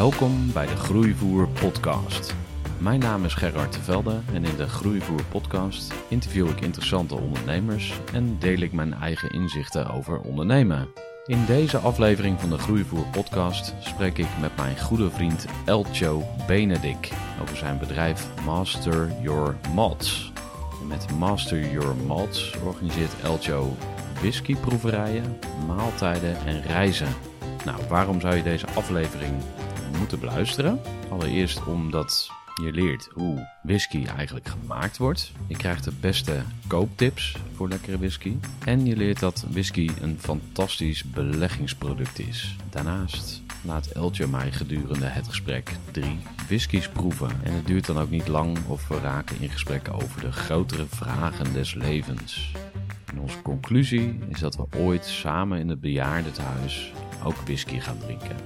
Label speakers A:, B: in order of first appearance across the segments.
A: Welkom bij de Groeivoer Podcast. Mijn naam is Gerard Velde en in de Groeivoer Podcast interview ik interessante ondernemers en deel ik mijn eigen inzichten over ondernemen. In deze aflevering van de Groeivoer Podcast spreek ik met mijn goede vriend Elcho Benedik over zijn bedrijf Master Your Malts. En met Master Your Malts organiseert Elcho whiskyproeverijen, maaltijden en reizen. Nou, waarom zou je deze aflevering moeten beluisteren. Allereerst omdat je leert hoe whisky eigenlijk gemaakt wordt. Je krijgt de beste kooptips voor lekkere whisky. En je leert dat whisky een fantastisch beleggingsproduct is. Daarnaast laat Eltje mij gedurende het gesprek drie whiskies proeven. En het duurt dan ook niet lang of we raken in gesprek over de grotere vragen des levens. En onze conclusie is dat we ooit samen in het bejaardentehuis ook whisky gaan drinken.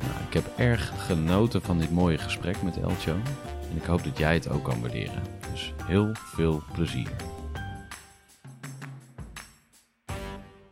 A: Nou, ik heb erg genoten van dit mooie gesprek met Elcho. En ik hoop dat jij het ook kan waarderen. Dus heel veel plezier.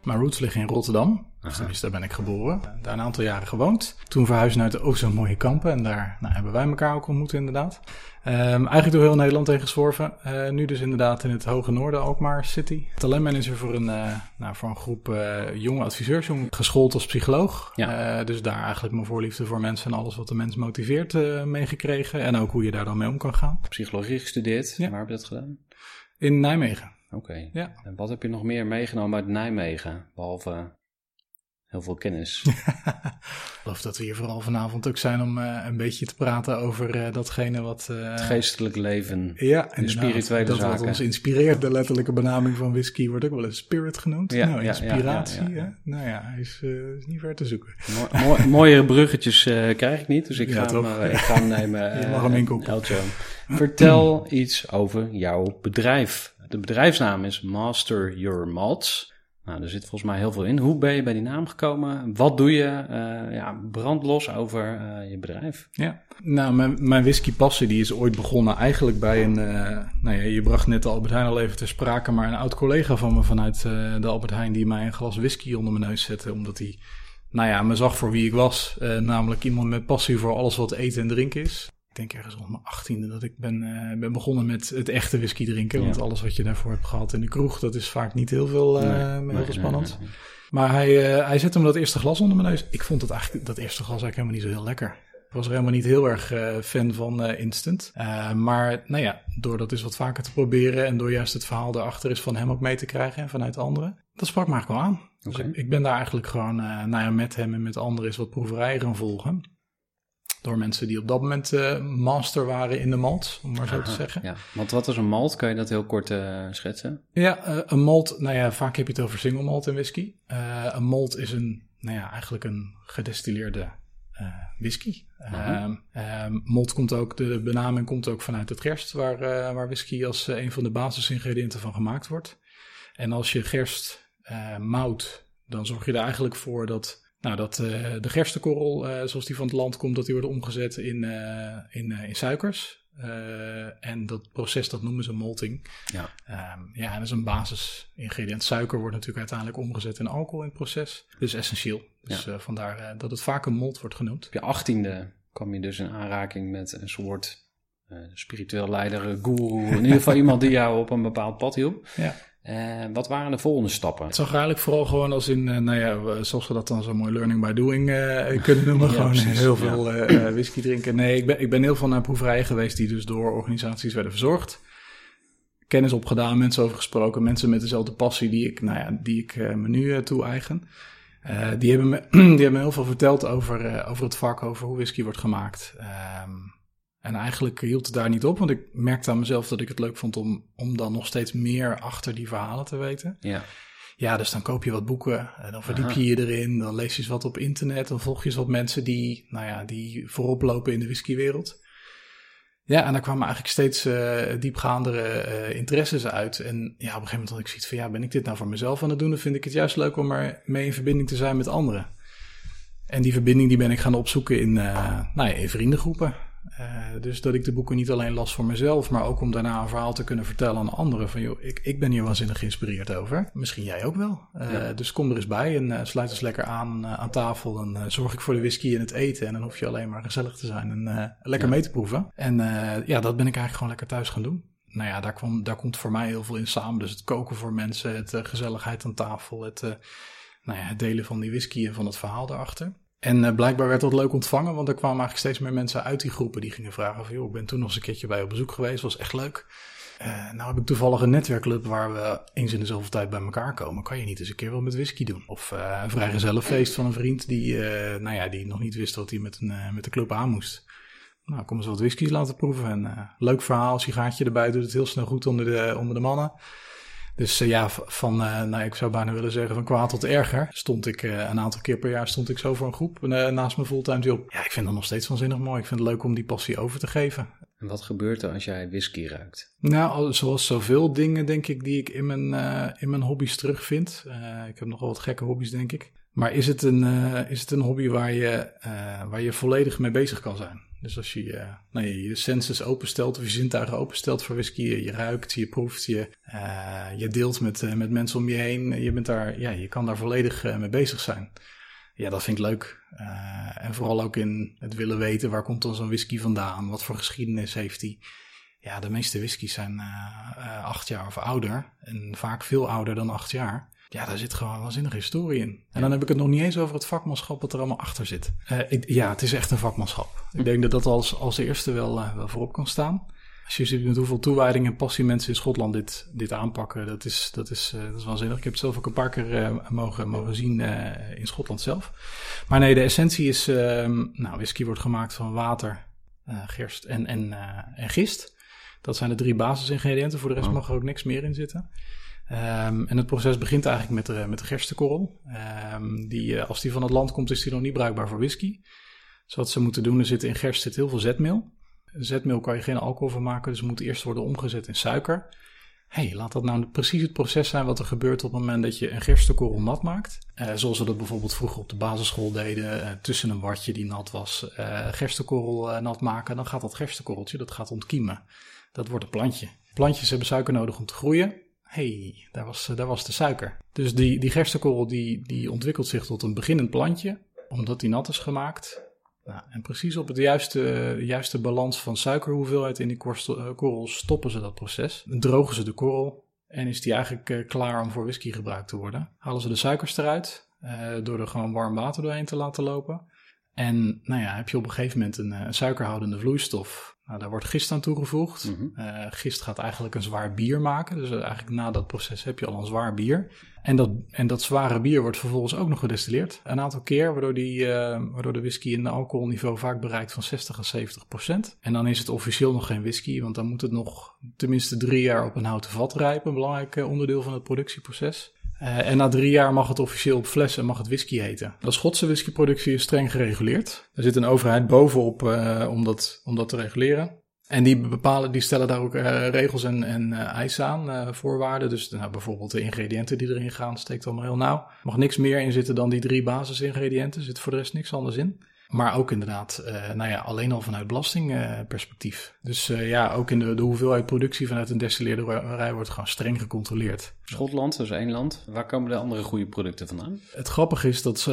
B: Mijn roots liggen in Rotterdam. Dus daar ben ik geboren. Daar een aantal jaren gewoond. Toen verhuisden naar de ook zo'n mooie kampen. En daar nou, hebben wij elkaar ook ontmoet inderdaad. Um, eigenlijk door heel Nederland heen gezworven. Uh, nu dus inderdaad in het hoge noorden, Alkmaar City. Talentmanager voor een, uh, nou, voor een groep uh, jonge adviseurs. Jong, geschoold als psycholoog. Ja. dus daar eigenlijk mijn voorliefde voor mensen en alles wat de mens motiveert meegekregen. En ook hoe je daar dan mee om kan gaan.
A: Psychologie gestudeerd. Ja. Waar heb je dat gedaan?
B: In Nijmegen.
A: Oké. Okay. Ja. En wat heb je nog meer meegenomen uit Nijmegen? Behalve heel veel kennis.
B: ik geloof dat we hier vooral vanavond ook zijn om uh, een beetje te praten over uh, datgene wat... Uh,
A: het geestelijk leven. Ja, en spirituele
B: dat
A: zaken.
B: wat ons inspireert. De letterlijke benaming van whisky wordt ook wel een spirit genoemd. Ja, nou, inspiratie. Ja, ja, nou ja, is, is, niet ver te zoeken.
A: Mo mooie bruggetjes krijg ik niet, dus ik ga, hem, ik ga hem nemen.
B: Je mag hem inkopen.
A: Vertel iets over jouw bedrijf. De bedrijfsnaam is Master Your Malts. Nou, er zit volgens mij heel veel in. Hoe ben je bij die naam gekomen? Wat doe je? Uh, ja, brandlos over uh, je bedrijf.
B: Ja, nou, mijn, mijn whiskypassie die is ooit begonnen eigenlijk bij een... Uh, nou ja, je bracht net de Albert Heijn al even ter sprake... maar een oud collega van me vanuit de Albert Heijn... die mij een glas whisky onder mijn neus zette... omdat hij, nou ja, me zag voor wie ik was. namelijk iemand met passie voor alles wat eten en drinken is denk ergens rond mijn achttiende dat ik ben, uh, ben begonnen met het echte whisky drinken. Want alles wat je daarvoor hebt gehad in de kroeg, dat is vaak niet heel veel, uh, nee, heel veel spannend. Nee, maar hij, uh, hij zette me dat eerste glas onder mijn neus. Ik vond het eigenlijk, dat eerste glas eigenlijk helemaal niet zo heel lekker. Ik was er helemaal niet heel erg fan van instant. maar nou ja, door dat eens wat vaker te proberen en door juist het verhaal erachter is van hem ook mee te krijgen en vanuit anderen. Dat sprak me eigenlijk wel aan. Okay. Dus ik, ik, ben daar eigenlijk gewoon nou ja, met hem en met anderen eens wat proeverijen gaan volgen. Door mensen die op dat moment uh, master waren in de malt, om maar zo te zeggen.
A: Ja. Want wat is een malt? Kan je dat heel kort uh, schetsen?
B: Ja, uh, een malt, nou ja, vaak heb je het over single malt en whisky. een malt is een, nou ja, eigenlijk een gedestilleerde whisky. Um, um, malt komt ook, de benaming komt ook vanuit het gerst, waar, waar whisky als een van de basisingrediënten van gemaakt wordt. En als je gerst mout, dan zorg je er eigenlijk voor dat nou, dat uh, de gerstekorrel, uh, zoals die van het land komt, dat die wordt omgezet in, uh, in, in suikers. en dat proces, dat noemen ze malting. Ja, um, ja dat is een basisingrediënt. Suiker wordt natuurlijk uiteindelijk omgezet in alcohol in het proces. Dus essentieel. Dus ja. vandaar dat het vaak een malt wordt genoemd.
A: Op je achttiende kwam je dus in aanraking met een soort
C: spiritueel leider, guru, in ieder geval iemand die jou op een bepaald pad hielp.
B: Ja.
C: Wat waren de volgende stappen?
B: Het zag eigenlijk vooral gewoon als in, nou ja, zoals we dat dan zo mooi learning by doing kunnen noemen. gewoon heel veel whisky drinken. Nee, ik ben, ik ben heel veel naar proeverijen geweest die dus door organisaties werden verzorgd kennis opgedaan, mensen over gesproken, mensen met dezelfde passie die ik, nou ja, die ik me nu toe-eigen. Die, hebben me, die hebben me heel veel verteld over, over het vak, over hoe whisky wordt gemaakt. Um, en eigenlijk hield het daar niet op, want ik merkte aan mezelf dat ik het leuk vond om, om dan nog steeds meer achter die verhalen te weten.
C: Ja.
B: Ja, dus dan koop je wat boeken en dan verdiep je je erin, dan lees je eens wat op internet, dan volg je eens wat mensen die, nou ja, die voorop lopen in de whiskywereld. Ja, en daar kwamen eigenlijk steeds uh, diepgaandere uh, interesses uit. En ja, op een gegeven moment had ik zoiets van, ja, ben ik dit nou voor mezelf aan het doen? Dan vind ik het juist leuk om er mee in verbinding te zijn met anderen. En die verbinding die ben ik gaan opzoeken in, uh, nou ja, in vriendengroepen. Uh, dus dat ik de boeken niet alleen las voor mezelf, maar ook om daarna een verhaal te kunnen vertellen aan anderen. Van joh, ik, ik ben hier waanzinnig geïnspireerd over. Misschien jij ook wel. Uh, ja. Dus kom er eens bij en uh, sluit eens lekker aan aan tafel. Dan zorg ik voor de whisky en het eten. En dan hoef je alleen maar gezellig te zijn en lekker ja. mee te proeven. En ja, dat ben ik eigenlijk gewoon lekker thuis gaan doen. Nou ja, daar, kwam, daar komt voor mij heel veel in samen. Dus het koken voor mensen, het gezelligheid aan tafel, het, nou ja, het delen van die whisky en van het verhaal daarachter. En uh, blijkbaar werd dat leuk ontvangen, want er kwamen eigenlijk steeds meer mensen uit die groepen die gingen vragen van, joh, ik ben toen nog eens een keertje bij op bezoek geweest, was echt leuk. Uh, nou heb ik toevallig een netwerkclub waar we eens in de zoveel tijd bij elkaar komen. Kan je niet eens een keer wel met whisky doen? Of uh, een vrijgezellenfeest van een vriend die, nou ja, die nog niet wist wat hij met, een, met de club aan moest. Nou, kom eens wat whiskies laten proeven. En leuk verhaal, sigaartje erbij, doet het heel snel goed onder de, onder de mannen. Dus uh, ja, van, uh, nou ik zou bijna willen zeggen van kwaad tot erger, stond ik uh, een aantal keer per jaar stond ik zo voor een groep naast mijn fulltime job. Ja, ik vind dat nog steeds waanzinnig mooi. Ik vind het leuk om die passie over te geven.
C: En wat gebeurt er als jij whisky ruikt?
B: Nou, zoals zoveel dingen denk ik die ik in mijn, in mijn hobby's terugvind. ik heb nogal wat gekke hobby's denk ik. Maar is het een, is het een hobby waar je, waar je volledig mee bezig kan zijn? Dus als je uh, nou, je, je openstelt of je zintuigen openstelt voor whisky, je, ruikt, je proeft, je, uh, je deelt met, uh, met mensen om je heen, je, bent daar, ja, je kan daar volledig mee bezig zijn. Ja, dat vind ik leuk. en vooral ook in het willen weten, waar komt dan zo'n whisky vandaan? Wat voor geschiedenis heeft die? Ja, de meeste whiskies zijn acht jaar of ouder en vaak veel ouder dan acht jaar. Ja, daar zit gewoon waanzinnige historie in. En dan heb ik het nog niet eens over het vakmanschap wat er allemaal achter zit. Uh, ik, ja, het is echt een vakmanschap. Ik denk dat dat als, als eerste wel, uh, wel voorop kan staan. Als je ziet met hoeveel toewijding en passie mensen in Schotland dit, dit aanpakken, dat is, dat, is, uh, dat is waanzinnig. Ik heb het zelf ook een paar keer mogen, mogen zien in Schotland zelf. Maar nee, de essentie is, ehm, nou, whisky wordt gemaakt van water, gerst en, en, en gist. Dat zijn de drie basisingrediënten. Voor de rest mag er ook niks meer in zitten. Um, en het proces begint eigenlijk met de, met de gerstekorrel. Um, die, als die van het land komt, is die nog niet bruikbaar voor whisky. Dus wat ze moeten doen, er zit in gerst zit heel veel zetmeel. Zetmeel kan je geen alcohol van maken, dus moet eerst worden omgezet in suiker. hey, laat dat nou precies het proces zijn wat er gebeurt op het moment dat je een gerstekorrel nat maakt. Uh, zoals we dat bijvoorbeeld vroeger op de basisschool deden, tussen een watje die nat was, uh, gerstekorrel nat maken. Dan gaat dat gerstekorreltje, dat gaat ontkiemen. Dat wordt een plantje. Plantjes hebben suiker nodig om te groeien hey, daar was, daar was de suiker. Dus die, die gerstekorrel die, die ontwikkelt zich tot een beginnend plantje, omdat die nat is gemaakt. Nou, en precies op het juiste, juiste balans van suikerhoeveelheid in die eh, korrel stoppen ze dat proces. Drogen ze de korrel en is die eigenlijk uh, klaar om voor whisky gebruikt te worden. Halen ze de suikers eruit door er gewoon warm water doorheen te laten lopen. En nou ja, heb je op een gegeven moment een, een suikerhoudende vloeistof nou, daar wordt gist aan toegevoegd. Mm gist gaat eigenlijk een zwaar bier maken. Dus eigenlijk na dat proces heb je al een zwaar bier. En dat, en dat zware bier wordt vervolgens ook nog gedestilleerd. Een aantal keer, waardoor, die, uh, waardoor de whisky een alcoholniveau vaak bereikt van 60 à 70 procent. En dan is het officieel nog geen whisky, want dan moet het nog tenminste drie jaar op een houten vat rijpen. Een belangrijk uh, onderdeel van het productieproces. Uh, en na drie jaar mag het officieel op flessen mag het whisky heten. De Schotse whiskyproductie is streng gereguleerd. Er zit een overheid bovenop uh, om, dat, om dat te reguleren. En die bepalen, die stellen daar ook uh, regels en, en eisen aan, voorwaarden. Dus nou, bijvoorbeeld de ingrediënten die erin gaan, steekt allemaal heel nauw. Er mag niks meer in zitten dan die drie basisingrediënten. Er zit voor de rest niks anders in. Maar ook inderdaad, uh, nou ja, alleen al vanuit belastingperspectief. Uh, dus uh, ja, ook in de, de hoeveelheid productie vanuit een destilleerderij wordt gewoon streng gecontroleerd.
C: Schotland, dat is één land. Waar komen de andere goede producten vandaan?
B: Het grappige is dat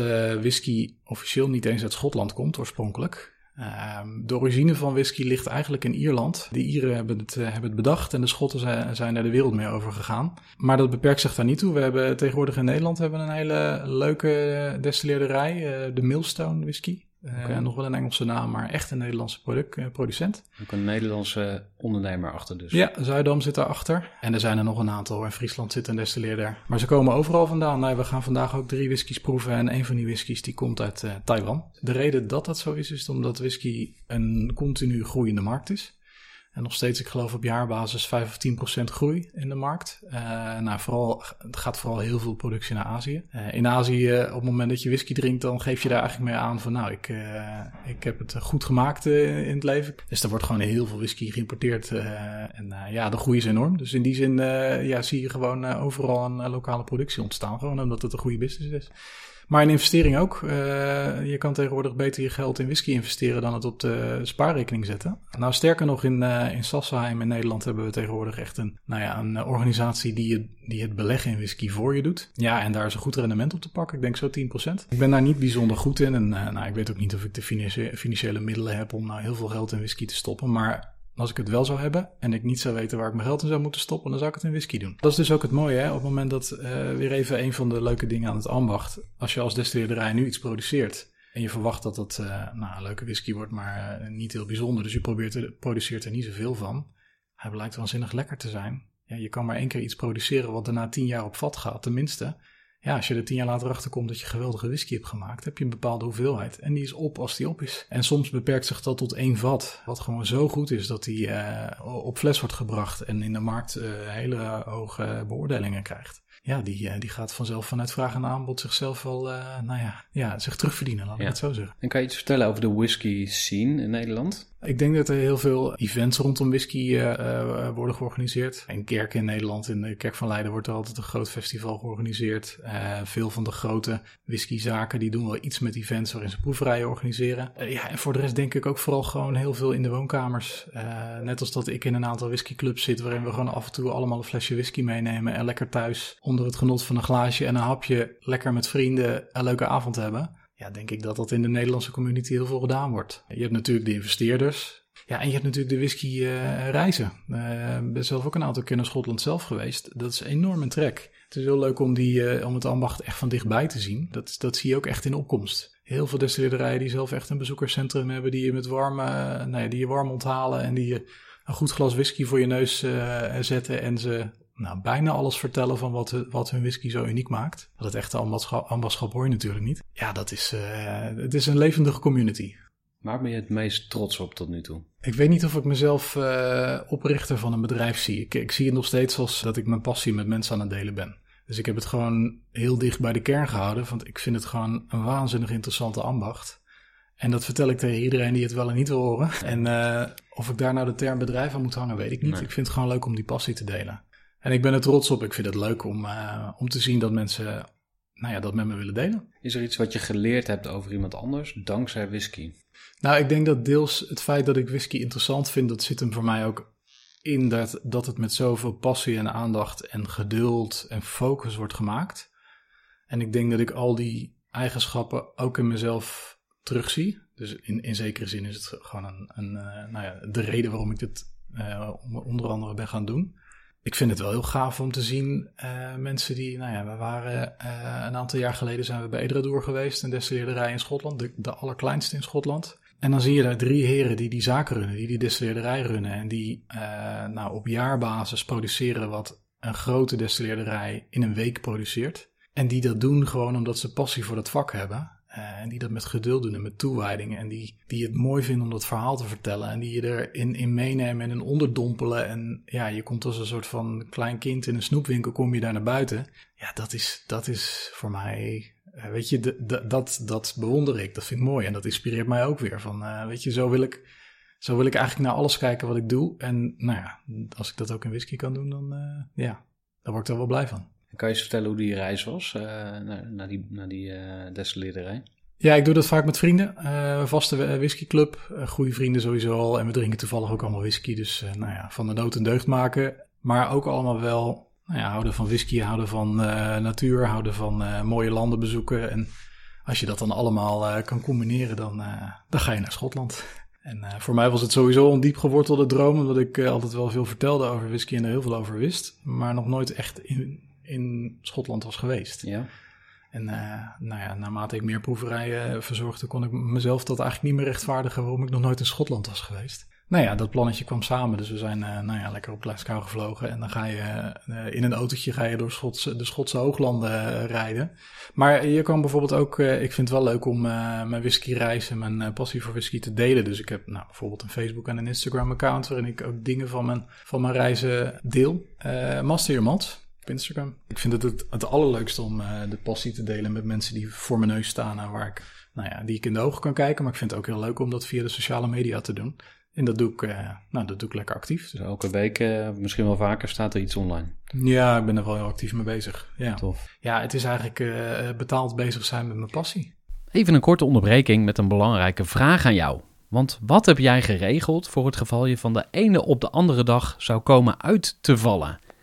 B: whisky officieel niet eens uit Schotland komt oorspronkelijk. Ehm, de origine van whisky ligt eigenlijk in Ierland. De Ieren hebben het, hebben het bedacht en de Schotten zijn, zijn er de wereld mee overgegaan. Maar dat beperkt zich daar niet toe. We hebben tegenwoordig in Nederland hebben een hele leuke destilleerderij, de Millstone whisky. Uh, Nog wel een Engelse naam, maar echt een Nederlandse product, uh, producent.
C: Ook een Nederlandse ondernemer achter dus.
B: Ja, Zuidam zit daarachter. En er zijn er nog een aantal. In Friesland zit een destilleerder. Maar ze komen overal vandaan. Nou, we gaan vandaag ook drie whiskies proeven. En een van die whiskies die komt uit uh, Taiwan. De reden dat dat zo is, is omdat whisky een continu groeiende markt is. En nog steeds, ik geloof op jaarbasis 5 of 10 procent groei in de markt. Uh, nou, vooral, het gaat vooral heel veel productie naar Azië. Uh, in Azië, op het moment dat je whisky drinkt, dan geef je daar eigenlijk mee aan van, nou, ik, ik heb het goed gemaakt in het leven. Dus er wordt gewoon heel veel whisky geïmporteerd. en ja, de groei is enorm. Dus in die zin ja, zie je gewoon overal een lokale productie ontstaan. Gewoon omdat het een goede business is. Maar in investering ook. Uh, je kan tegenwoordig beter je geld in whisky investeren dan het op de spaarrekening zetten. Nou, sterker nog, in, uh, in Sassheim in Nederland hebben we tegenwoordig echt een, nou ja, een organisatie die, je, die het beleggen in whisky voor je doet. Ja, en daar is een goed rendement op te pakken. Ik denk zo 10%. Ik ben daar niet bijzonder goed in. En nou, ik weet ook niet of ik de financiële middelen heb om nou heel veel geld in whisky te stoppen. Maar als ik het wel zou hebben en ik niet zou weten waar ik mijn geld in zou moeten stoppen, dan zou ik het in whisky doen. Dat is dus ook het mooie, hè? op het moment dat, uh, weer even een van de leuke dingen aan het ambacht, als je als destilleerderij nu iets produceert en je verwacht dat dat uh, nou, een leuke whisky wordt, maar uh, niet heel bijzonder, dus je probeert produceert er niet zoveel van, hij blijkt waanzinnig lekker te zijn. Ja, je kan maar één keer iets produceren wat daarna tien jaar op vat gaat, tenminste ja, als je er tien jaar later achter komt dat je geweldige whisky hebt gemaakt, heb je een bepaalde hoeveelheid. En die is op als die op is. En soms beperkt zich dat tot één vat. Wat gewoon zo goed is dat die uh, op fles wordt gebracht en in de markt uh, hele hoge beoordelingen krijgt ja, die, eh, die gaat vanzelf vanuit vraag en aanbod zichzelf wel, nou ja, ja, zich terugverdienen, laat ik het zo zeggen.
C: En kan je iets vertellen over de whisky scene in Nederland?
B: Ik denk dat er heel veel events rondom whisky uh, worden georganiseerd. In kerken in Nederland, in de Kerk van Leiden, wordt er altijd een groot festival georganiseerd. veel van de grote whiskyzaken die doen wel iets met events waarin ze proeverijen organiseren. ja, en voor de rest denk ik ook vooral gewoon heel veel in de woonkamers. net als dat ik in een aantal whiskyclubs zit, waarin we gewoon af en toe allemaal een flesje whisky meenemen en lekker thuis onder het genot van een glaasje en een hapje lekker met vrienden een leuke avond hebben. Ja, denk ik dat dat in de Nederlandse community heel veel gedaan wordt. Je hebt natuurlijk de investeerders. Ja, en je hebt natuurlijk de whisky uh, reizen. Uh, ben zelf ook een aantal keer naar Schotland zelf geweest. Dat is enorm een trek. Het is heel leuk om, die, uh, om het ambacht echt van dichtbij te zien. Dat, dat zie je ook echt in opkomst. Heel veel destilleerderijen die zelf echt een bezoekerscentrum hebben, die je met warme, nou die je warm onthalen en die je een goed glas whisky voor je neus zetten en ze nou, bijna alles vertellen van wat, wat hun whisky zo uniek maakt. Dat het echte ambassadeur hoor je natuurlijk niet. Ja, dat is, uh, het is een levendige community.
C: Waar ben je het meest trots op tot nu toe?
B: Ik weet niet of ik mezelf uh, oprichter van een bedrijf zie. Ik, ik zie het nog steeds als dat ik mijn passie met mensen aan het delen ben. Dus ik heb het gewoon heel dicht bij de kern gehouden, want ik vind het gewoon een waanzinnig interessante ambacht. En dat vertel ik tegen iedereen die het wel en niet wil horen. En uh, of ik daar nou de term bedrijf aan moet hangen, weet ik niet. Ik vind het gewoon leuk om die passie te delen. En ik ben er trots op. Ik vind het leuk om, uh, om te zien dat mensen nou ja, dat met me willen delen.
C: Is er iets wat je geleerd hebt over iemand anders dankzij whisky?
B: Nou, ik denk dat deels het feit dat ik whisky interessant vind, dat zit hem voor mij ook in dat, dat het met zoveel passie en aandacht en geduld en focus wordt gemaakt. En ik denk dat ik al die eigenschappen ook in mezelf terugzie. Dus in, in zekere zin is het gewoon een, een uh, nou ja, de reden waarom ik dit uh, onder andere ben gaan doen ik vind het wel heel gaaf om te zien uh, mensen die, nou ja, we waren uh, een aantal jaar geleden zijn we bij Edradour geweest, een destilleerderij in Schotland, de, de allerkleinste in Schotland. En dan zie je daar drie heren die die zaken runnen, die die destilleerderij runnen en die uh, nou op jaarbasis produceren wat een grote destilleerderij in een week produceert. En die dat doen gewoon omdat ze passie voor dat vak hebben. En die dat met geduld doen en met toewijding. En die, die het mooi vinden om dat verhaal te vertellen. En die je erin in meenemen en in onderdompelen. En ja, je komt als een soort van klein kind in een snoepwinkel, kom je daar naar buiten. Ja, dat is, dat is voor mij. Uh, weet je, dat, dat bewonder ik. Dat vind ik mooi. En dat inspireert mij ook weer. Van, uh, weet je, zo wil ik. Zo wil ik eigenlijk naar alles kijken wat ik doe. En nou ja, als ik dat ook in whisky kan doen, dan ja, daar word ik er wel blij van.
C: Kan je eens vertellen hoe die reis was naar, naar, die, naar die uh, destilleerderij?
B: Ja, ik doe dat vaak met vrienden. Uh, vaste whiskyclub, goede vrienden sowieso al. En we drinken toevallig ook allemaal whisky. Dus nou ja, van de nood een deugd maken. Maar ook allemaal wel nou ja, houden van whisky, houden van natuur, houden van mooie landen bezoeken. En als je dat dan allemaal eh, kan combineren, dan, eh, dan ga je naar Schotland. En eh, voor mij was het sowieso een diep gewortelde droom, omdat ik eh, altijd wel veel vertelde over whisky en er heel veel over wist, maar nog nooit echt in, in Schotland was geweest.
C: Ja.
B: En eh, nou ja, naarmate ik meer proeverijen verzorgde, kon ik mezelf dat eigenlijk niet meer rechtvaardigen waarom ik nog nooit in Schotland was geweest. Nou ja, dat plannetje kwam samen, dus we zijn eh, nou ja, lekker op Glasgow gevlogen. En dan ga je eh, in een autootje ga je door de Schotse hooglanden eh, rijden. Maar je kan bijvoorbeeld ook, eh, ik vind het wel leuk om eh, mijn whiskyreis en mijn eh, passie voor whisky te delen. Dus ik heb nou, bijvoorbeeld een Facebook en een Instagram account waarin ik ook dingen van mijn, van mijn reizen deel. Eh Master op Instagram. Ik vind het het, het allerleukste om eh, de passie te delen met mensen die voor mijn neus staan en waar ik, nou ja, die ik in de ogen kan kijken. Maar ik vind het ook heel leuk om dat via de sociale media te doen. En dat doe ik, eh, nou, dat doe ik lekker actief.
C: Dus elke week, eh, misschien wel vaker, staat er iets online.
B: Ja, ik ben er wel heel actief mee bezig. Ja,
C: Tof.
B: ja het is eigenlijk eh, betaald bezig zijn met mijn passie.
A: Even een korte onderbreking met een belangrijke vraag aan jou. Want wat heb jij geregeld voor het geval je van de ene op de andere dag zou komen uit te vallen?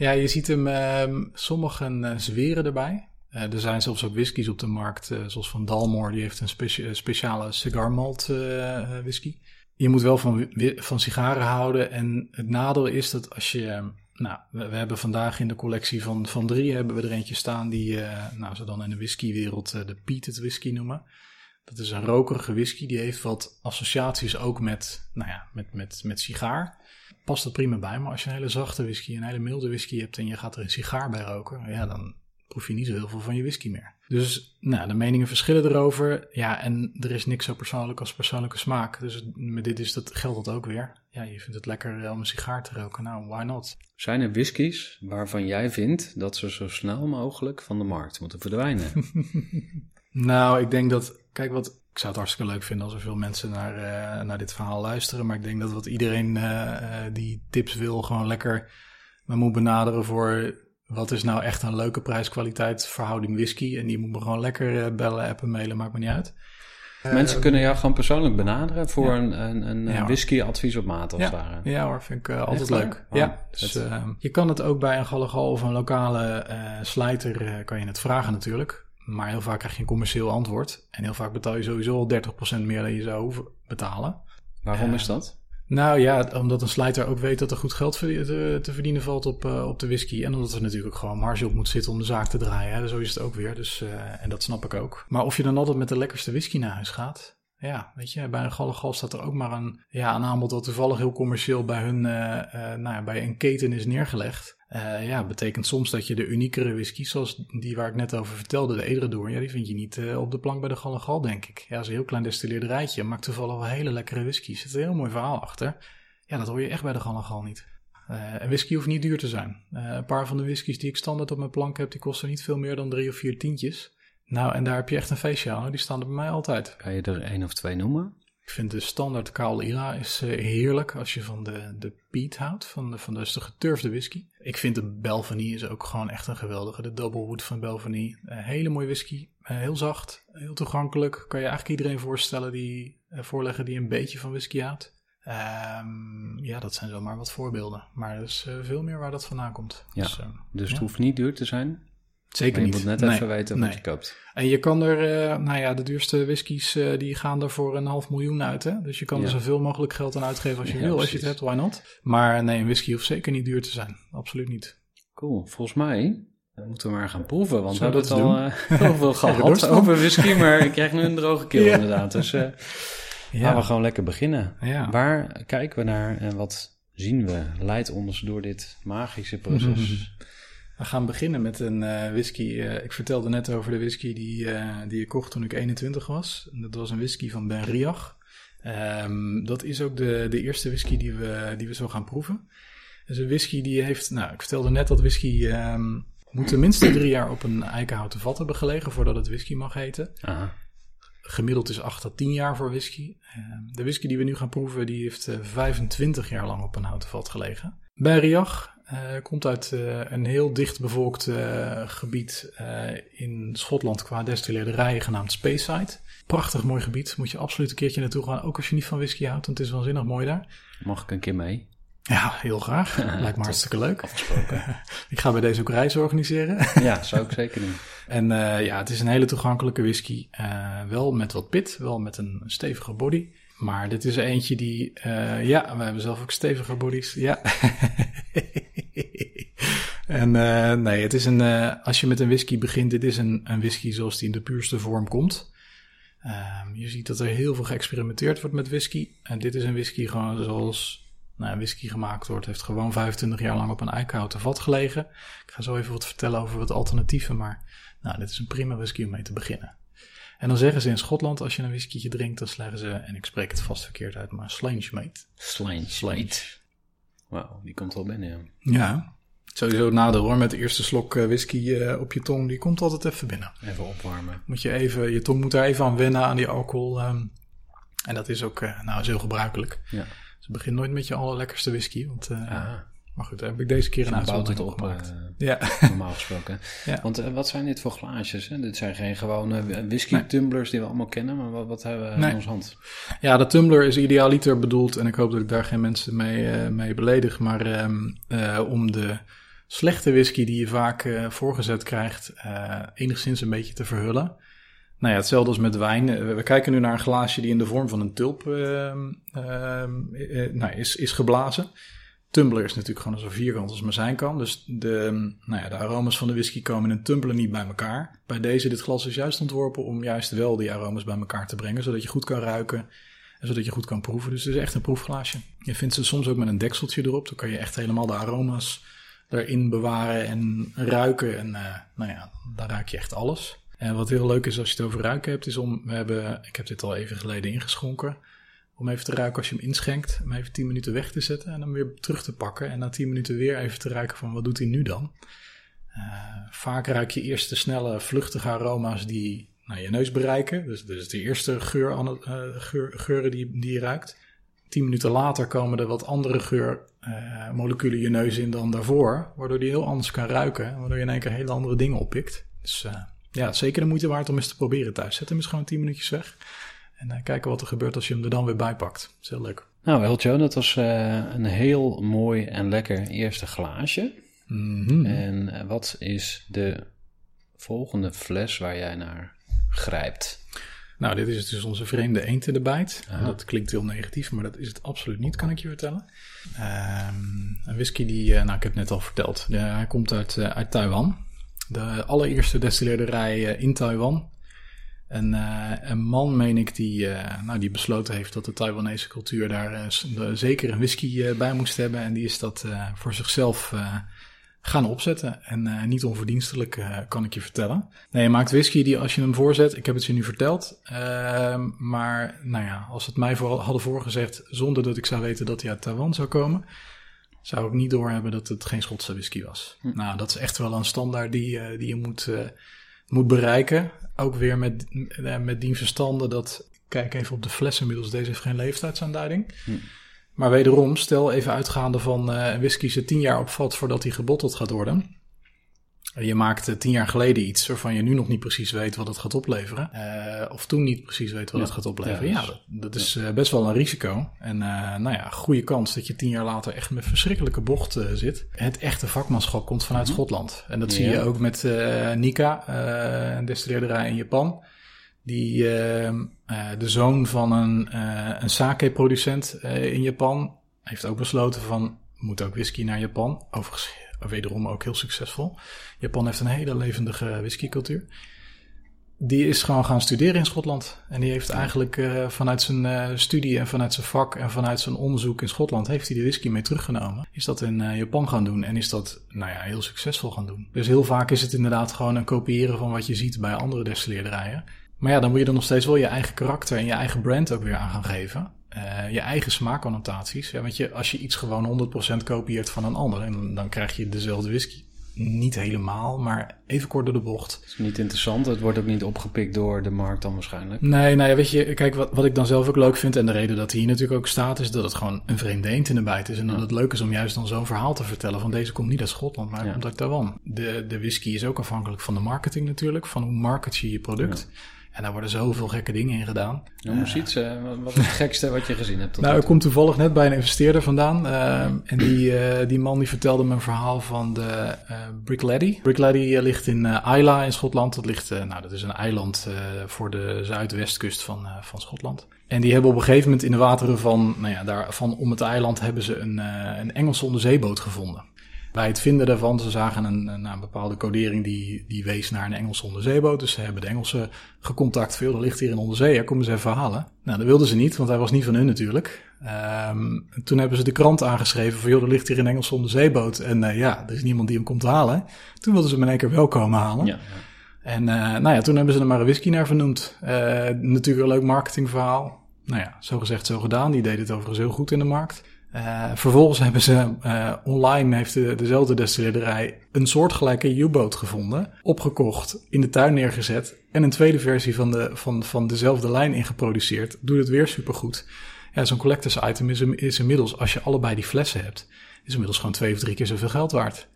B: Ja, je ziet hem, ehm, sommigen eh, zweren erbij. Eh, er zijn zelfs ook whiskies op de markt, eh, zoals van Dalmore, die heeft een speci- speciale cigar malt whisky. Je moet wel van, van sigaren houden en het nadeel is dat als je... eh, Nou, we, we hebben vandaag in de collectie van, van drie hebben we er eentje staan die, nou, ze dan in de whiskywereld de peated whisky noemen. Dat is een rokerige whisky, die heeft wat associaties ook met, nou ja, met, met, met sigaar past er prima bij. Maar als je een hele zachte whisky, een hele milde whisky hebt en je gaat er een sigaar bij roken, ja, dan proef je niet zo heel veel van je whisky meer. Dus nou, de meningen verschillen erover. Ja, en er is niks zo persoonlijk als persoonlijke smaak. Dus met dit is dat, geldt dat ook weer. Ja, je vindt het lekker eh, om een sigaar te roken. Nou, why not?
C: Zijn er whiskies waarvan jij vindt dat ze zo snel mogelijk van de markt moeten verdwijnen?
B: Nou, ik denk dat, kijk wat, ik zou het hartstikke leuk vinden als er veel mensen naar, eh, naar dit verhaal luisteren. Maar ik denk dat wat iedereen eh, eh, die tips wil, gewoon lekker me moet benaderen voor wat is nou echt een leuke prijs-kwaliteit verhouding whisky. En die moet me gewoon lekker bellen, appen, mailen, maakt me niet uit.
C: Mensen kunnen jou gewoon persoonlijk benaderen voor
B: Ja.
C: een, een, een
B: Ja,
C: whisky-advies op maat, als het ware.
B: Ja hoor, vind ik altijd
C: Echt
B: leuk.
C: Wauw.
B: Ja, dus, je kan het ook bij een gallegal of een lokale eh slijter kan je het vragen natuurlijk. Maar heel vaak krijg je een commercieel antwoord. En heel vaak betaal je sowieso al 30% meer dan je zou hoeven betalen.
C: Waarom
B: Ja.
C: is dat?
B: Nou ja, omdat een slijter ook weet dat er goed geld te, verdienen valt op, eh, op de whisky. En omdat er natuurlijk ook gewoon marge op moet zitten om de zaak te draaien. Hè. Zo is het ook weer. Dus, eh, en dat snap ik ook. Maar of je dan altijd met de lekkerste whisky naar huis gaat. Ja, weet je, bij een gallegal staat er ook maar een, ja, een aanbod dat toevallig heel commercieel bij hun, eh, eh, nou ja, bij een keten is neergelegd. Eh, ja, betekent soms dat je de uniekere whisky, zoals die waar ik net over vertelde, de Edradoor, ja, die vind je niet eh, op de plank bij de gallegal, denk ik. Ja, dat is een heel klein destilleerderijtje, maakt toevallig wel hele lekkere whisky. Er zit een heel mooi verhaal achter. Ja, dat hoor je echt bij de gallegal niet. Eh, en whisky hoeft niet duur te zijn. Een paar van de whiskies die ik standaard op mijn plank heb, die kosten niet veel meer dan drie of vier tientjes. Nou, en daar heb je echt een feestje aan. Die staan er bij mij altijd.
C: Kan je er één of twee noemen?
B: Ik vind de standaard Kaal Ira is eh, heerlijk als je van de, de peat houdt, van de, van de, dus de geturfde whisky. Ik vind de Belvanie is ook gewoon echt een geweldige. De Double Wood van Belvanie. Eh, hele mooie whisky. Eh, heel zacht, heel toegankelijk. Kan je eigenlijk iedereen voorstellen die, voorleggen die een beetje van whisky houdt. Ehm, ja, dat zijn zomaar wat voorbeelden. Maar er is veel meer waar dat vandaan komt.
C: Ja,
B: Dus, eh,
C: Dus
B: Ja.
C: het hoeft niet duur te zijn.
B: Zeker
C: Maar je
B: niet.
C: moet net
B: Nee,
C: even weten wat
B: nee.
C: je koopt.
B: En je kan er, eh, nou ja, de duurste whiskies eh, die gaan er voor een half miljoen uit. Hè? Dus je kan
C: Ja.
B: er zoveel mogelijk geld aan uitgeven als je
C: Ja,
B: wil. Als je het hebt, why not? Maar nee, een whisky hoeft zeker niet duur te zijn. Absoluut niet.
C: Cool. Volgens mij eh, moeten we maar gaan proeven. Want we hebben het al heel veel gehad over whisky. Maar ik krijg nu een droge keel
B: Ja.
C: inderdaad. Dus Laten we gewoon lekker beginnen. Waar kijken we naar en wat zien we? Leidt ons door dit magische proces.
B: We gaan beginnen met een eh, whisky. eh, ik vertelde net over de whisky die, eh, die ik kocht toen ik 21 was. Dat was een whisky van Ben Riach. Ehm, dat is ook de, de eerste whisky die we, die we zo gaan proeven. Is een whisky die heeft... Nou, ik vertelde net dat whisky... ehm moet tenminste drie jaar op een eikenhouten vat hebben gelegen... voordat het whisky mag heten.
C: Aha.
B: Gemiddeld is 8 tot 10 jaar voor whisky. Ehm, de whisky die we nu gaan proeven, die heeft eh, 25 jaar lang op een houten vat gelegen. Berriach eh komt uit eh, een heel dicht bevolkt eh, gebied in Schotland qua destilleerderijen genaamd Speyside. Prachtig mooi gebied, moet je absoluut een keertje naartoe gaan. Ook als je niet van whisky houdt, want het is waanzinnig mooi daar.
C: Mag ik een keer mee?
B: Ja, heel graag. Lijkt me hartstikke leuk. ik ga bij deze ook reizen organiseren.
C: Ja, zou ik zeker doen.
B: En ja, het is een hele toegankelijke whisky. Wel met wat pit, wel met een stevige body. Maar dit is eentje die... ja, we hebben zelf ook stevige bodies. Ja. en eh, nee, het is een... eh, als je met een whisky begint, dit is een, een whisky zoals die in de puurste vorm komt. Ehm, je ziet dat er heel veel geëxperimenteerd wordt met whisky. En dit is een whisky gewoon zoals nou, whisky gemaakt wordt. Heeft gewoon 25 jaar lang op een eikenhouten vat gelegen. Ik ga zo even wat vertellen over wat alternatieven, maar nou, dit is een prima whisky om mee te beginnen. En dan zeggen ze in Schotland, als je een whiskytje drinkt, dan zeggen ze, en ik spreek het vast verkeerd uit, maar slange mate.
C: Slange.
B: Slange.
C: Wauw, die komt wel binnen, ja.
B: Ja, sowieso het nadeel hoor, met de eerste slok eh, whisky eh, op je tong, die komt altijd even binnen.
C: Even opwarmen.
B: Moet je even, je tong moet daar even aan wennen aan die alcohol. ehm, en dat is ook, eh, nou, is heel gebruikelijk.
C: Ja.
B: Dus begin nooit met je allerlekkerste whisky, want,
C: Ah,
B: maar goed, daar heb ik deze keer een uitzondering op gemaakt. ja.
C: normaal gesproken.
B: Ja.
C: Want eh, wat zijn dit voor glaasjes? Hè? Dit zijn geen gewone whisky tumblers die we allemaal kennen, maar wat, wat hebben we
B: Nee.
C: in ons hand?
B: Ja, de tumbler is idealiter bedoeld, en ik hoop dat ik daar geen mensen mee, eh, mee beledig, maar ehm, eh, om de slechte whisky die je vaak voorgezet krijgt, enigszins een beetje te verhullen. Nou ja, hetzelfde als met wijn. We, kijken nu naar een glaasje die in de vorm van een tulp ehm, ehm, eh, nou, is, is geblazen. Tumbler is natuurlijk gewoon zo vierkant als maar zijn kan. Dus de, nou ja, de aromas van de whisky komen in een tumbler niet bij elkaar. Bij deze, dit glas is juist ontworpen om juist wel die aromas bij elkaar te brengen. Zodat je goed kan ruiken en zodat je goed kan proeven. Dus het is echt een proefglaasje. Je vindt ze soms ook met een dekseltje erop. Dan kan je echt helemaal de aroma's erin bewaren en ruiken. En eh, nou ja, dan ruik je echt alles. En wat heel leuk is als je het over ruiken hebt, is om, we hebben, ik heb dit al even geleden ingeschonken, om even te ruiken als je hem inschenkt, hem even 10 minuten weg te zetten en dan weer terug te pakken. En na 10 minuten weer even te ruiken van wat doet hij nu dan. Eh, vaak ruik je eerst de snelle, vluchtige aroma's die nou, je neus bereiken. Dus, dus de eerste geur, eh, geur, geuren die, die je ruikt. 10 minuten later komen er wat andere geurmoleculen je neus in dan daarvoor. Waardoor die heel anders kan ruiken. Waardoor je in één keer hele andere dingen oppikt. Dus eh, ja, zeker de moeite waard om eens te proberen thuis. Zet hem eens gewoon 10 minuutjes weg. En eh, kijken wat er gebeurt als je hem er dan weer bij pakt. Dat is heel leuk.
C: Nou, Eljo, dat was eh, een heel mooi en lekker eerste glaasje.
B: Mhm.
C: En eh, wat is de volgende fles waar jij naar grijpt?
B: Nou, dit is dus onze vreemde eend in de bijt.
C: Aha.
B: Dat klinkt heel negatief, maar dat is het absoluut niet, kan ik je vertellen. Ehm, een whisky die, nou, ik heb het net al verteld. De- hij komt uit, uit Taiwan. De allereerste destilleerderij in Taiwan. En eh, een man, meen ik, die, eh, nou, die besloten heeft dat de Taiwanese cultuur daar eh, zeker een whisky bij moest hebben. En die is dat voor zichzelf gaan opzetten. En niet onverdienstelijk, kan ik je vertellen. Nee, je maakt whisky die als je hem voorzet, ik heb het je nu verteld. ehm, maar nou ja, als het mij voor, hadden voorgezegd zonder dat ik zou weten dat hij uit Taiwan zou komen, zou ik niet doorhebben dat het geen Schotse whisky was. Nou, dat is echt wel een standaard die, die je moet, moet bereiken. Ook weer met, eh, met dien verstande dat, kijk even op de fles inmiddels, deze heeft geen leeftijdsaanduiding. Maar wederom, stel even uitgaande van een whisky zit tien jaar op vat voordat hij gebotteld gaat worden. Je maakte tien jaar geleden iets waarvan je nu nog niet precies weet wat het gaat opleveren. Eh, of toen niet precies weet wat
C: Ja.
B: het gaat opleveren.
C: Ja, dus-
B: dat, dat is eh, best wel een risico. En eh, nou ja, goede kans dat je tien jaar later echt met verschrikkelijke bocht eh, zit. Het echte vakmanschap komt vanuit Schotland. En dat zie je ook met eh, Nika, eh, een destilleerderij in Japan. Die eh, eh, de zoon van een, eh, een sake-producent eh, in Japan heeft ook besloten van moet ook whisky naar Japan. Overigens wederom ook heel succesvol. Japan heeft een hele levendige whiskycultuur. die is gewoon gaan studeren in Schotland. En die heeft eigenlijk uh, vanuit zijn uh, studie en vanuit zijn vak en vanuit zijn onderzoek in Schotland... heeft hij de whisky mee teruggenomen. Is dat in uh, Japan gaan doen en is dat nou ja, heel succesvol gaan doen. Dus heel vaak is het inderdaad gewoon een kopiëren van wat je ziet bij andere destilleerderijen. Maar ja, dan moet je er nog steeds wel je eigen karakter en je eigen brand ook weer aan gaan geven. Je eigen smaakconnotaties. Ja, want je, als je iets gewoon 100% kopieert van een ander... En dan krijg je dezelfde whisky niet helemaal, maar even kort door de bocht.
C: Het is niet interessant. Het wordt ook niet opgepikt door de markt dan waarschijnlijk.
B: Nee, nou ja, weet je, kijk, wat, wat ik dan zelf ook leuk vind... en de reden dat hij hier natuurlijk ook staat... is dat het gewoon een vreemde eend in de bijt is. En dat het leuk is om juist dan zo'n verhaal te vertellen... van deze komt niet uit Schotland, maar ja. komt uit Taiwan. De, de whisky is ook afhankelijk van de marketing natuurlijk. Van hoe market je je product... Ja. En daar worden zoveel gekke dingen in gedaan.
C: Noem eens iets, uh, wat is het gekste wat je gezien hebt?
B: nou, ik kom toevallig net bij een investeerder vandaan. Uh, en die, uh, die man die vertelde me een verhaal van de Brick Laddie. Brick Laddie ligt in Isla in Schotland. Dat, ligt, nou, dat is een eiland voor de zuidwestkust van, van Schotland. En die hebben op een gegeven moment in de wateren van, nou ja, daar, van om het eiland hebben ze een, een Engelse onderzeeboot gevonden. Bij het vinden daarvan, ze zagen een, een, een, bepaalde codering die, die wees naar een Engelse onderzeeboot. Dus ze hebben de Engelsen gecontact. Veel, er ligt hier een onderzeeër, kom eens even halen. Nou, dat wilden ze niet, want hij was niet van hun natuurlijk. Um, toen hebben ze de krant aangeschreven van, joh, er ligt hier een Engelse onderzeeboot. En uh, ja, er is niemand die hem komt halen. Toen wilden ze hem in één keer wel komen halen. Ja, ja. En uh, nou ja, toen hebben ze er maar een whisky naar vernoemd. Uh, natuurlijk een leuk marketingverhaal. Nou ja, zo gezegd, zo gedaan. Die deed het overigens heel goed in de markt. Uh, vervolgens hebben ze uh, online, heeft de, dezelfde destillerij, een soortgelijke U-boot gevonden, opgekocht, in de tuin neergezet en een tweede versie van, de, van, van dezelfde lijn ingeproduceerd. Doet het weer supergoed. Ja, zo'n collectors item is, is inmiddels, als je allebei die flessen hebt, is inmiddels gewoon twee of drie keer zoveel geld waard.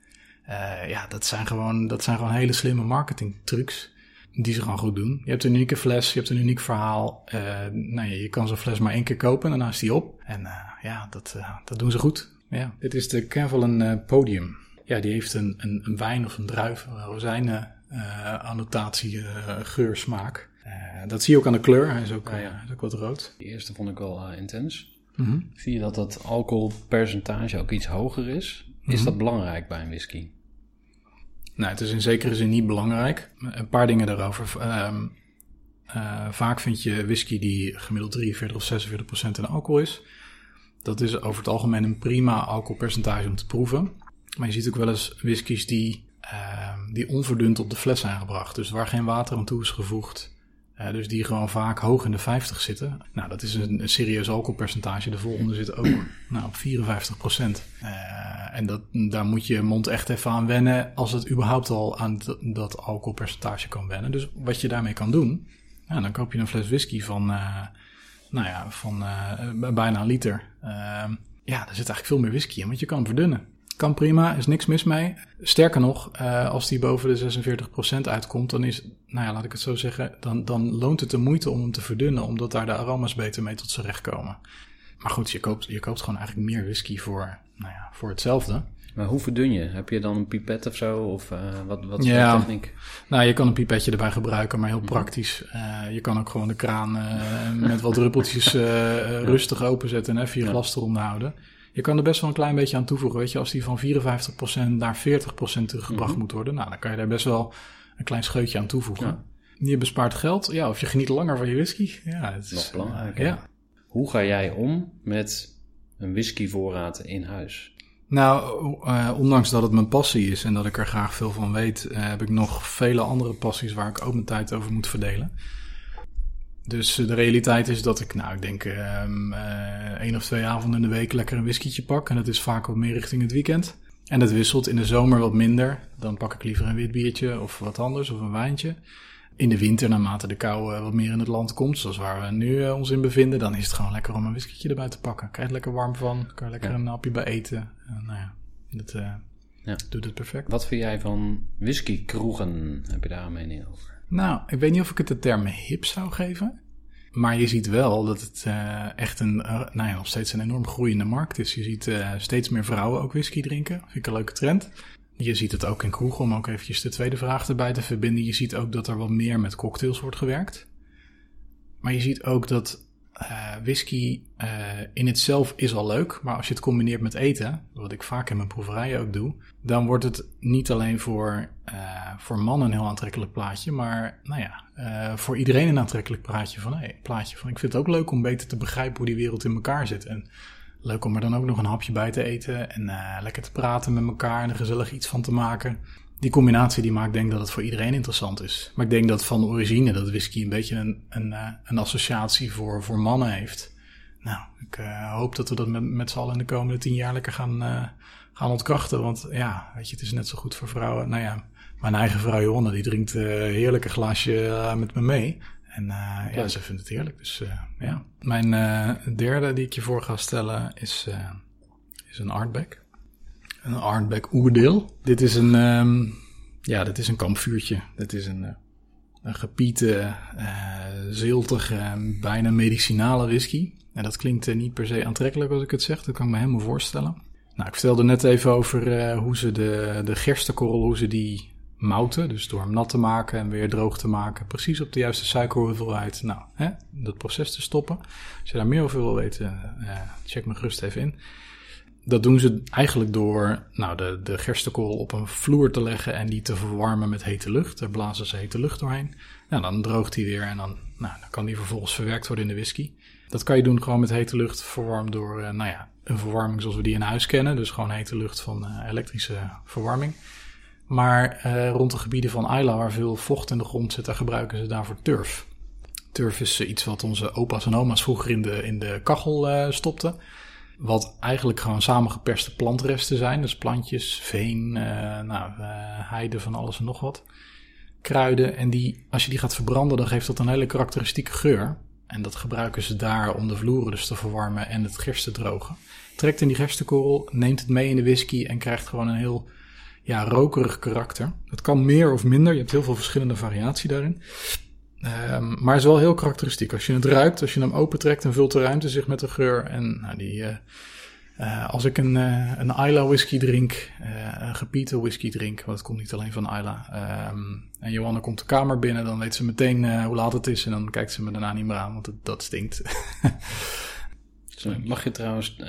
B: Uh, ja, dat zijn gewoon, dat zijn gewoon hele slimme marketing trucs die ze gewoon goed doen. Je hebt een unieke fles, je hebt een uniek verhaal. Uh, nou ja, je kan zo'n fles maar één keer kopen en daarna is die op. En uh, ja, dat, uh, dat doen ze goed. Ja. Dit is de Kevelen Podium. Ja, die heeft een, een, een wijn of een druif, een rozijnen annotatie, geur, smaak. dat zie je ook aan de kleur. Hij is ook, ja, ja. Hij is ook wat rood.
C: De eerste vond ik wel intens. Mm -hmm. Zie je dat dat alcoholpercentage ook iets hoger is? Is mm -hmm. dat belangrijk bij een whisky?
B: Nou, het is in zekere zin niet belangrijk. Een paar dingen daarover. Um, uh, vaak vind je whisky die gemiddeld 43 of 46 procent in alcohol is. Dat is over het algemeen een prima alcoholpercentage om te proeven. Maar je ziet ook wel eens whiskies die, uh, die onverdund op de fles zijn gebracht. Dus waar geen water aan toe is gevoegd. Dus die gewoon vaak hoog in de 50 zitten. Nou, dat is een, een serieus alcoholpercentage. De volgende zit ook nou, op 54 procent. Uh, en dat, daar moet je mond echt even aan wennen. Als het überhaupt al aan dat alcoholpercentage kan wennen. Dus wat je daarmee kan doen. Nou, dan koop je een fles whisky van, uh, nou ja, van bijna een liter. ja, daar zit eigenlijk veel meer whisky in. Want je kan verdunnen. Kan prima, is niks mis mee. Sterker nog, uh, als die boven de 46% uitkomt, dan is, nou ja, laat ik het zo zeggen, dan, dan loont het de moeite om hem te verdunnen, omdat daar de aroma's beter mee tot z'n recht komen. Maar goed, je koopt, je koopt gewoon eigenlijk meer whisky voor, nou ja, voor hetzelfde.
C: Maar hoe verdun je? Heb je dan een pipet of zo? Of uh, wat, wat is ja, de techniek?
B: Nou, je kan een pipetje erbij gebruiken, maar heel mhm. praktisch. Uh, je kan ook gewoon de kraan met wat druppeltjes rustig openzetten en even je glas eronder houden. Je kan er best wel een klein beetje aan toevoegen. Weet je, als die van 54% naar 40% teruggebracht mm moet worden, nou, dan kan je daar best wel een klein scheutje aan toevoegen. Ja. Je bespaart geld, ja, of je geniet langer van je whisky. Ja, het
C: is belangrijk. ja. Hoe ga jij om met een whiskyvoorraad in huis?
B: Nou, uh, ondanks dat het mijn passie is en dat ik er graag veel van weet, uh, heb ik nog vele andere passies waar ik ook mijn tijd over moet verdelen. Dus eh, de realiteit is dat ik, nou, ik denk um, uh, één of twee avonden in de week lekker een whiskietje pak. En dat is vaak wat meer richting het weekend. En dat wisselt in de zomer wat minder. Dan pak ik liever een wit biertje of wat anders, of een wijntje. In de winter, naarmate de kou uh, wat meer in het land komt, zoals waar we nu uh, ons in bevinden, dan is het gewoon lekker om een whiskietje erbij te pakken. Krijg je lekker warm van, kan je lekker een hapje bij eten. nou ja, dat ja. doet het perfect.
C: Wat vind jij van whiskykroegen? Heb je daar een mening over?
B: Nou, ik weet niet of ik het de term hip zou geven. Maar je ziet wel dat het uh, echt een, uh, nou ja, nog steeds een enorm groeiende markt is. Je ziet uh, steeds meer vrouwen ook whisky drinken. Vind ik een leuke trend. Je ziet het ook in kroegen, om ook eventjes de tweede vraag erbij te verbinden. Je ziet ook dat er wat meer met cocktails wordt gewerkt. Maar je ziet ook dat whisky in het zelf is al leuk, maar als je het combineert met eten, wat ik vaak in mijn proeverijen ook doe, dan wordt het niet alleen voor, voor mannen een heel aantrekkelijk plaatje, maar nou ja, voor iedereen een aantrekkelijk plaatje van, hey, plaatje van ik vind het ook leuk om beter te begrijpen hoe die wereld in elkaar zit. En leuk om er dan ook nog een hapje bij te eten en lekker te praten met elkaar en er gezellig iets van te maken die combinatie die maakt denk dat het voor iedereen interessant is. Maar ik denk dat van origine dat whisky een beetje een, een, eh, een associatie voor, voor mannen heeft. Nou, ik hoop dat we dat met, met z'n allen in de komende tien jaar lekker gaan, gaan ontkrachten. Want ja, weet je, het is net zo goed voor vrouwen. Nou ja, mijn eigen vrouw Johanna, die drinkt een heerlijke glaasje met me mee. En ja, ze vindt het heerlijk. Dus ja. Mijn derde die ik je voor ga stellen is, is een artback. Een Arnbeck Oerdeel. Dit is een, um, ja, dit is een kampvuurtje. Dit is een, uh, een gepiete, uh, ziltige, bijna medicinale whisky. En dat klinkt uh, niet per se aantrekkelijk als ik het zeg. Dat kan ik me helemaal voorstellen. Nou, ik vertelde net even over hoe ze de, de gerstekorrel, hoe ze die mouten. Dus door hem nat te maken en weer droog te maken. Precies op de juiste suikerhoeveelheid. Nou, hè, dat proces te stoppen. Als je daar meer over wil weten, check me gerust even in dat doen ze eigenlijk door nou, de, de op een vloer te leggen en die te verwarmen met hete lucht. Daar blazen ze hete lucht doorheen. Nou, dan droogt die weer en dan, nou, dan kan die vervolgens verwerkt worden in de whisky. Dat kan je doen gewoon met hete lucht verwarmd door uh, nou ja, een verwarming zoals we die in huis kennen. Dus gewoon hete lucht van uh, elektrische verwarming. Maar uh, rond de gebieden van Ayla, waar veel vocht in de grond zit, daar gebruiken ze daarvoor turf. Turf is iets wat onze opa's en oma's vroeger in de, in de kachel stopten. Wat eigenlijk gewoon samengeperste plantresten zijn. Dus plantjes, veen, uh, nou, uh, heide van alles en nog wat. Kruiden. En die, als je die gaat verbranden, dan geeft dat een hele karakteristieke geur. En dat gebruiken ze daar om de vloeren dus te verwarmen en het gerst te drogen. Trekt in die gerstenkorrel, neemt het mee in de whisky en krijgt gewoon een heel ja, rokerig karakter. Het kan meer of minder. Je hebt heel veel verschillende variatie daarin. Um, maar is wel heel karakteristiek. Als je het ruikt, als je hem opentrekt, dan vult de ruimte zich met de geur. En nou, die, uh, uh, als ik een, uh, een Isla whisky drink, een gepiete whisky drink, want het komt niet alleen van Isla. Um, en Johanna komt de kamer binnen, dan weet ze meteen hoe laat het is. En dan kijkt ze me daarna niet meer aan, want het, dat stinkt.
C: Mag je trouwens uh,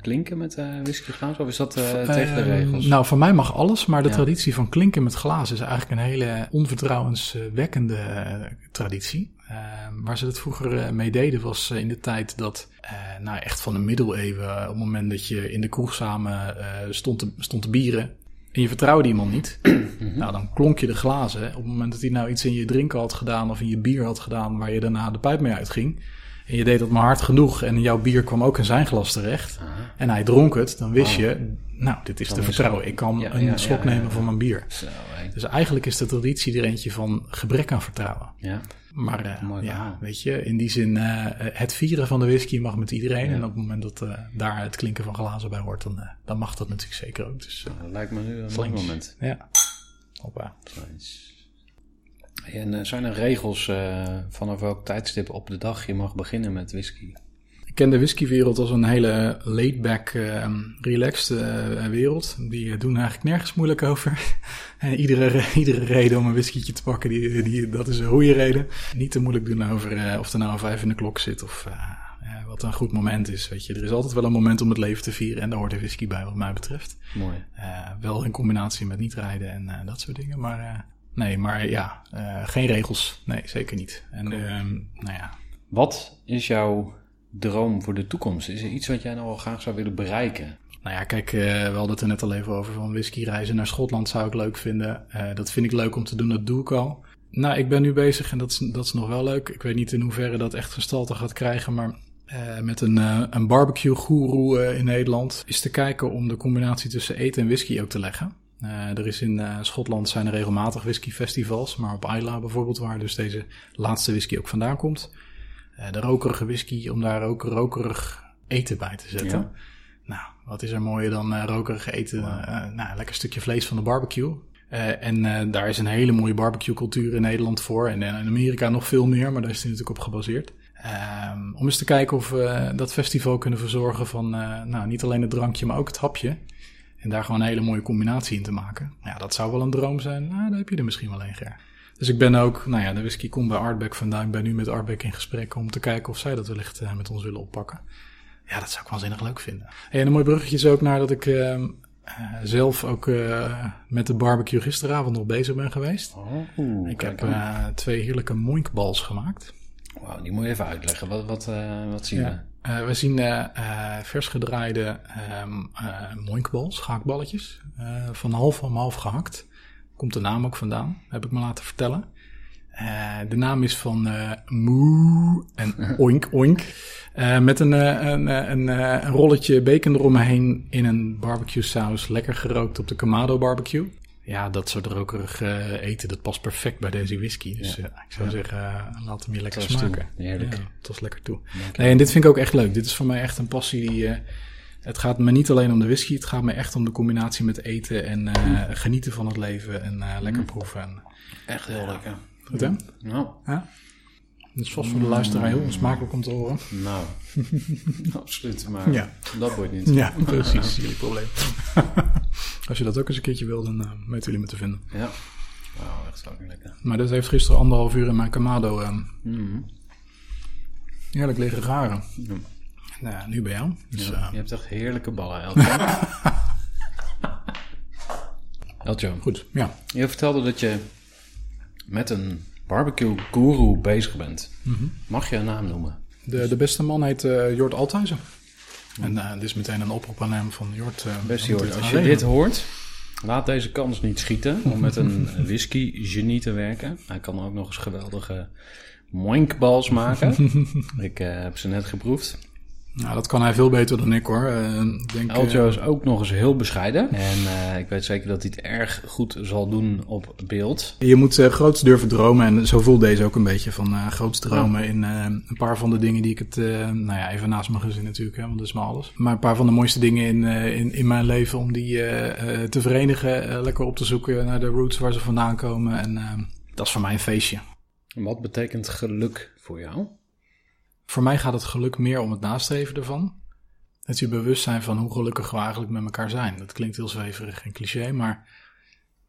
C: klinken met uh, whiskyglaas of is dat uh, tegen de regels?
B: Nou, van mij mag alles, maar de traditie van klinken met glaas is eigenlijk een hele onvertrouwenswekkende traditie. waar ze het vroeger mee deden was in de tijd dat, nou echt van de middeleeuwen, op het moment dat je in de kroeg samen stond, te, stond te bieren en je vertrouwde iemand niet, nou dan klonk je de glazen. Op het moment dat hij nou iets in je drinken had gedaan of in je bier had gedaan waar je daarna de pijp mee uitging en je deed dat maar hard genoeg en jouw bier kwam ook in zijn glas terecht. En hij dronk het, dan wist je, nou, dit is te vertrouwen. Ik kan een slok nemen van mijn bier. Zo, dus eigenlijk is de traditie er eentje van gebrek aan vertrouwen. Ja. Maar uh, ja, weet je, in die zin, uh, het vieren van de whisky mag met iedereen. En op het moment dat uh, daar het klinken van glazen bij hoort, dan, dan mag dat natuurlijk zeker ook. Dus,
C: dat lijkt me nu een mooi moment.
B: Ja, hoppa.
C: En uh, zijn er regels uh, vanaf welk tijdstip op de dag je mag beginnen met whisky?
B: Ik ken de whiskywereld als een hele laid-back, uh, relaxed wereld. Die doen eigenlijk nergens moeilijk over. iedere, iedere reden om een whiskytje te pakken, die, die, dat is een goede reden. Niet te moeilijk doen over of er nou een vijf in de klok zit of wat een goed moment is. Weet je. Er is altijd wel een moment om het leven te vieren en daar hoort de whisky bij wat mij betreft.
C: Mooi.
B: wel in combinatie met niet rijden en dat soort dingen, maar... Nee, maar ja, uh, geen regels. Nee, zeker niet. En cool. uh, nou ja.
C: Wat is jouw droom voor de toekomst? Is er iets wat jij nou wel graag zou willen bereiken?
B: Nou ja, kijk, uh, we hadden het er net al even over van whisky reizen naar Schotland zou ik leuk vinden. Uh, dat vind ik leuk om te doen, dat doe ik al. Nou, ik ben nu bezig en dat is, dat is nog wel leuk. Ik weet niet in hoeverre dat echt gestalte gaat krijgen, maar uh, met een, een barbecue guru uh, in Nederland is te kijken om de combinatie tussen eten en whisky ook te leggen. Uh, er is in uh, Schotland zijn er regelmatig whiskyfestivals, maar op Isla bijvoorbeeld, waar dus deze laatste whisky ook vandaan komt. Uh, de rokerige whisky, om daar ook rokerig eten bij te zetten. Ja. Nou, wat is er mooier dan rokerig eten? Wow. nou, lekker stukje vlees van de barbecue. en daar is een hele mooie barbecue cultuur in Nederland voor. En in Amerika nog veel meer, maar daar is die natuurlijk op gebaseerd. Um, om eens te kijken of we dat festival kunnen verzorgen van nou, niet alleen het drankje, maar ook het hapje. En daar gewoon een hele mooie combinatie in te maken. Nou ja, dat zou wel een droom zijn. Nou, daar heb je er misschien wel een, Ger. Dus ik ben ook, nou ja, de whisky komt bij Artback vandaan. Ik ben nu met Artback in gesprek om te kijken of zij dat wellicht uh, met ons willen oppakken. Ja, dat zou ik waanzinnig leuk vinden. en een mooi bruggetje is ook naar dat ik uh, zelf ook uh, met de barbecue gisteravond nog bezig ben geweest.
C: Oh,
B: ik heb twee heerlijke moinkbals gemaakt.
C: Wauw, die moet je even uitleggen. Wat, wat, wat zien
B: ja. we? We zien vers gedraaide um, moinkbals, gehaktballetjes, van half om half gehakt komt de naam ook vandaan, heb ik me laten vertellen. Uh, de naam is van uh, Moe en Oink Oink. Uh, met een, een, een, een, rolletje bacon eromheen in een barbecue saus. Lekker gerookt op de Kamado barbecue. Ja, dat soort rokerig eten, dat past perfect bij deze whisky. Dus ja. ik zou ja. zeggen, laat hem je lekker smaken.
C: Heerlijk.
B: Ja, het was lekker toe. Nee, en dit vind ik ook echt leuk. Dit is voor mij echt een passie die het gaat me niet alleen om de whisky, het gaat me echt om de combinatie met eten en uh, genieten van het leven en uh, lekker proeven. En,
C: echt heel lekker.
B: Goed hè?
C: Nou.
B: Ja? Dus vast voor de luisteraar heel smakelijk om te horen.
C: Nou, absoluut. Maar
B: ja.
C: dat wordt niet.
B: Ja, precies. jullie probleem. Als je dat ook eens een keertje wil, dan uh, weten jullie me te vinden.
C: Ja. Wauw, echt fucking lekker.
B: Maar dat heeft gisteren anderhalf uur in mijn Kamado uh,
C: mm.
B: heerlijk liggen garen. Ja. Nou, nu bij jou. Dus,
C: ja, je hebt echt heerlijke ballen, Eltjo. Eltjo.
B: Goed, ja.
C: Je vertelde dat je met een barbecue guru bezig bent.
B: Mm -hmm.
C: Mag je een naam noemen?
B: De, de beste man heet uh, Jort Althuizen. En uh, dit is meteen een oproep aan hem van Jort. Uh,
C: Beste Jort, als je dit hoort, laat deze kans niet schieten om met een whisky-genie te werken. Hij kan ook nog eens geweldige moinkbals maken. Ik heb ze net geproefd.
B: Nou, dat kan hij veel beter dan ik hoor. Denk,
C: Eljo is ook nog eens heel bescheiden. En uh, ik weet zeker dat hij het erg goed zal doen op beeld.
B: Je moet uh, groots durven dromen. En zo voelt deze ook een beetje van uh, groots dromen. Ja. In een paar van de dingen die ik het... nou ja, even naast mijn gezin natuurlijk, hè, want dat is maar alles. Maar een paar van de mooiste dingen in, in, in mijn leven om die te verenigen. lekker op te zoeken naar de roots waar ze vandaan komen. En dat is voor mij een feestje.
C: En wat betekent geluk voor jou?
B: Voor mij gaat het geluk meer om het nastreven ervan. Het je bewust zijn van hoe gelukkig we eigenlijk met elkaar zijn. Dat klinkt heel zweverig en cliché, maar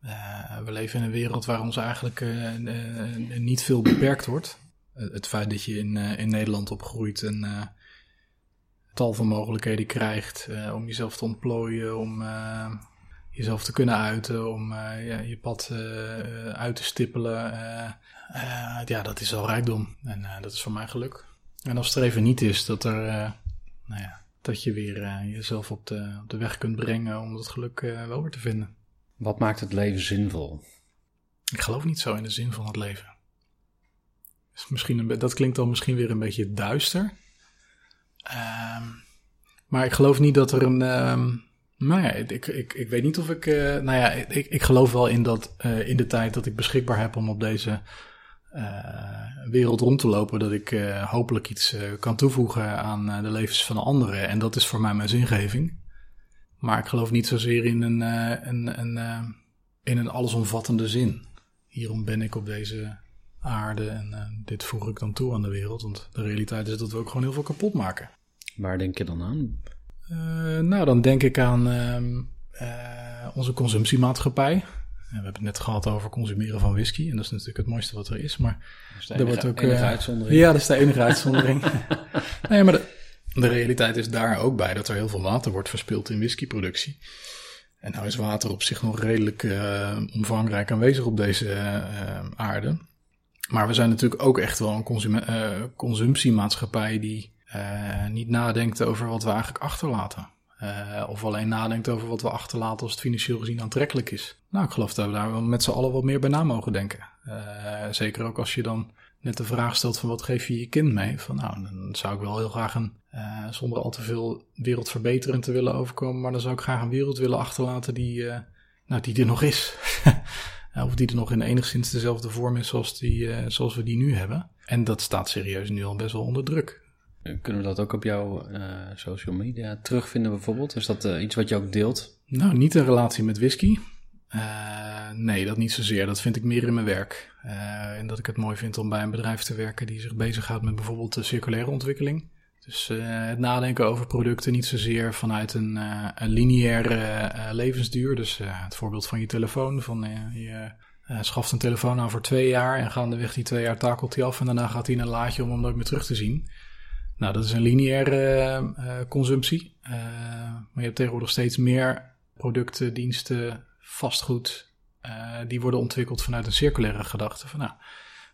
B: uh, we leven in een wereld waar ons eigenlijk uh, uh, niet veel beperkt wordt. het feit dat je in, in Nederland opgroeit en tal van mogelijkheden krijgt om jezelf te ontplooien, om jezelf te kunnen uiten, om ja, je pad uit te stippelen. ja, dat is al rijkdom en dat is voor mij geluk. En als streven niet is dat, er, uh, nou ja, dat je weer uh, jezelf op de, op de weg kunt brengen om dat geluk uh, wel weer te vinden.
C: Wat maakt het leven zinvol?
B: Ik geloof niet zo in de zin van het leven. Dus misschien een, dat klinkt dan misschien weer een beetje duister. Uh, maar ik geloof niet dat er een. Uh, nou ja, ik, ik, ik weet niet of ik. nou ja, ik, ik geloof wel in dat in de tijd dat ik beschikbaar heb om op deze wereld rond te lopen, dat ik uh, hopelijk iets uh, kan toevoegen aan de levens van anderen. En dat is voor mij mijn zingeving. Maar ik geloof niet zozeer in een, een, een, in een allesomvattende zin. Hierom ben ik op deze aarde en dit voeg ik dan toe aan de wereld. Want de realiteit is dat we ook gewoon heel veel kapot maken.
C: Waar denk je dan aan?
B: nou, dan denk ik aan ehm, onze consumptiemaatschappij we hebben het net gehad over consumeren van whisky. En dat is natuurlijk het mooiste wat er is. Maar
C: dat er wordt ook. Enige uh, uitzondering.
B: Ja, dat is de enige uitzondering. nee, maar de, de, realiteit is daar ook bij dat er heel veel water wordt verspild in whiskyproductie. En nou is water op zich nog redelijk uh, omvangrijk aanwezig op deze uh, aarde. Maar we zijn natuurlijk ook echt wel een consum consumptiemaatschappij die niet nadenkt over wat we eigenlijk achterlaten. Uh, of alleen nadenkt over wat we achterlaten als het financieel gezien aantrekkelijk is. Nou, ik geloof dat we daar met z'n allen wat meer bij na mogen denken. Uh, zeker ook als je dan net de vraag stelt van wat geef je je kind mee? Van nou, dan zou ik wel heel graag een, uh, zonder al te veel wereldverbeterend te willen overkomen, maar dan zou ik graag een wereld willen achterlaten die, nou, die er nog is. of die er nog in enigszins dezelfde vorm is zoals, die, zoals we die nu hebben. En dat staat serieus nu al best wel onder druk.
C: Kunnen we dat ook op jouw uh, social media terugvinden bijvoorbeeld? Is dat uh, iets wat je ook deelt?
B: Nou, niet in relatie met whisky. Nee, dat niet zozeer. Dat vind ik meer in mijn werk. en dat ik het mooi vind om bij een bedrijf te werken die zich bezighoudt met bijvoorbeeld de circulaire ontwikkeling. Dus het nadenken over producten niet zozeer vanuit een, een lineaire levensduur. Dus het voorbeeld van je telefoon, van je schaft een telefoon aan voor twee jaar en gaandeweg die twee jaar takelt hij af en daarna gaat hij in een laadje om hem nooit meer terug te zien. Nou, dat is een lineaire uh, consumptie. Uh, maar je hebt tegenwoordig steeds meer producten, diensten, vastgoed. die worden ontwikkeld vanuit een circulaire gedachte. Van, nou,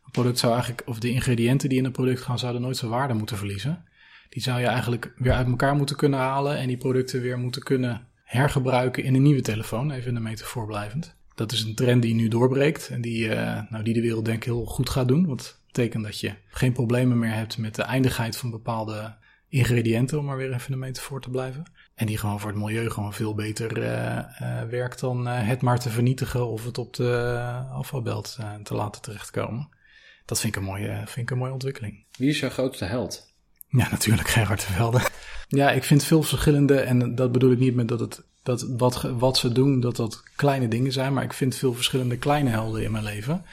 B: een product zou eigenlijk, of de ingrediënten die in een product gaan, zouden nooit zijn waarde moeten verliezen. Die zou je eigenlijk weer uit elkaar moeten kunnen halen en die producten weer moeten kunnen hergebruiken in een nieuwe telefoon. Even in de metafoor blijvend. Dat is een trend die nu doorbreekt en die, nou, die de wereld denk ik heel goed gaat doen. Wat betekent dat je geen problemen meer hebt met de eindigheid van bepaalde ingrediënten, om maar weer even de metafoor te blijven. En die gewoon voor het milieu gewoon veel beter uh, uh, werkt dan het maar te vernietigen of het op de afvalbelt te laten terechtkomen. Dat vind ik, een mooie, vind ik een mooie ontwikkeling.
A: Wie is jouw grootste held?
B: Ja, natuurlijk Gerard de Velde. Ja, ik vind veel verschillende, en dat bedoel ik niet met dat het dat wat, wat ze doen, dat dat kleine dingen zijn, maar ik vind veel verschillende kleine helden in mijn leven.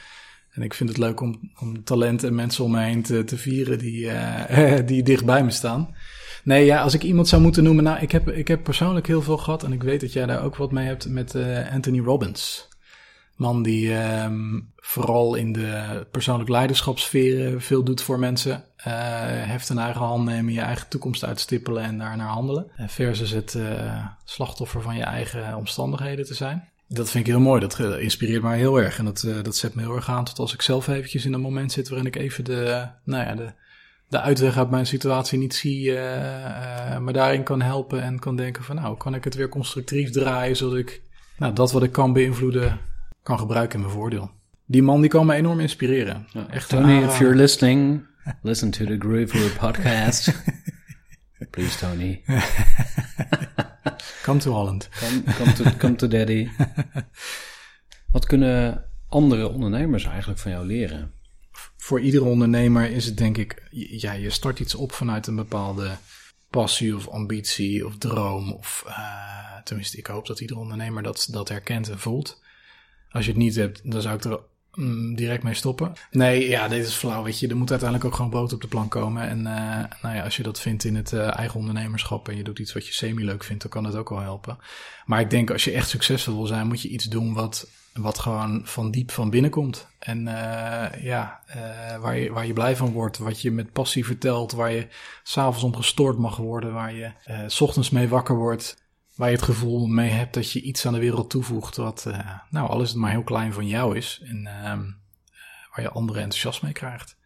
B: En ik vind het leuk om, om talent en mensen om me heen te, vieren die, uh, die dicht bij me staan. Nee, ja, als ik iemand zou moeten noemen, nou, ik heb, ik heb persoonlijk heel veel gehad en ik weet dat jij daar ook wat mee hebt met uh, Anthony Robbins man die um, vooral in de persoonlijke leiderschapssferen veel doet voor mensen. Uh, heft een eigen hand nemen, je eigen toekomst uitstippelen en daar naar handelen. Versus het slachtoffer van je eigen omstandigheden te zijn. Dat vind ik heel mooi. Dat inspireert mij heel erg. En dat, uh, dat zet me heel erg aan tot als ik zelf eventjes in een moment zit waarin ik even de, nou ja, de, de uitweg uit mijn situatie niet zie, uh, uh, maar daarin kan helpen en kan denken van nou, kan ik het weer constructief draaien zodat ik nou, dat wat ik kan beïnvloeden kan gebruiken in mijn voordeel. Die man die kan me enorm inspireren.
A: Ja, Echt Tony, if you're listening, listen to the Groover podcast. Please, Tony.
B: come to Holland.
A: Come, come, to, come to daddy. Wat kunnen andere ondernemers eigenlijk van jou leren?
B: Voor iedere ondernemer is het denk ik, ja, je start iets op vanuit een bepaalde passie of ambitie of droom. Of uh, tenminste, ik hoop dat iedere ondernemer dat, dat herkent en voelt. Als je het niet hebt, dan zou ik er mm, direct mee stoppen. Nee, ja, dit is flauw, weet je. Er moet uiteindelijk ook gewoon brood op de plank komen. En uh, nou ja, als je dat vindt in het uh, eigen ondernemerschap en je doet iets wat je semi-leuk vindt, dan kan dat ook wel helpen. Maar ik denk, als je echt succesvol wil zijn, moet je iets doen wat, wat gewoon van diep van binnen komt. En uh, ja, waar, je, waar je blij van wordt, wat je met passie vertelt, waar je s'avonds om gestoord mag worden, waar je s ochtends mee wakker wordt waar je het gevoel mee hebt dat je iets aan de wereld toevoegt wat, uh, nou, al is het maar heel klein van jou is en uh, waar je anderen enthousiast mee krijgt.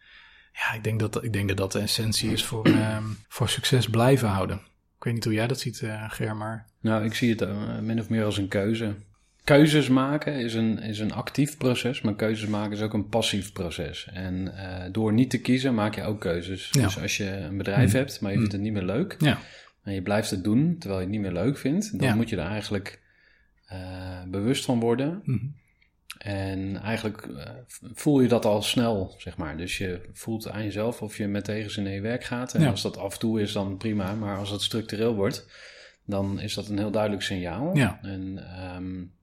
B: Ja, ik denk dat ik denk dat, dat de essentie is voor, uh, voor succes blijven houden. Ik weet niet hoe jij dat ziet, uh, Ger, maar...
A: Nou, ik zie het min of meer als een keuze. Keuzes maken is een, is een actief proces, maar keuzes maken is ook een passief proces. En door niet te kiezen maak je ook keuzes. Ja. Dus als je een bedrijf mm. hebt, maar je vindt mm. het niet meer leuk... Ja en je blijft het doen terwijl je het niet meer leuk vindt, dan moet je er eigenlijk uh, bewust van worden. Mm -hmm. En eigenlijk uh, voel je dat al snel, zeg maar. Dus je voelt aan jezelf of je met tegenzin naar je werk gaat. En ja. als dat af en toe is, dan prima. Maar als het structureel wordt, dan is dat een heel duidelijk signaal. Ja. En um,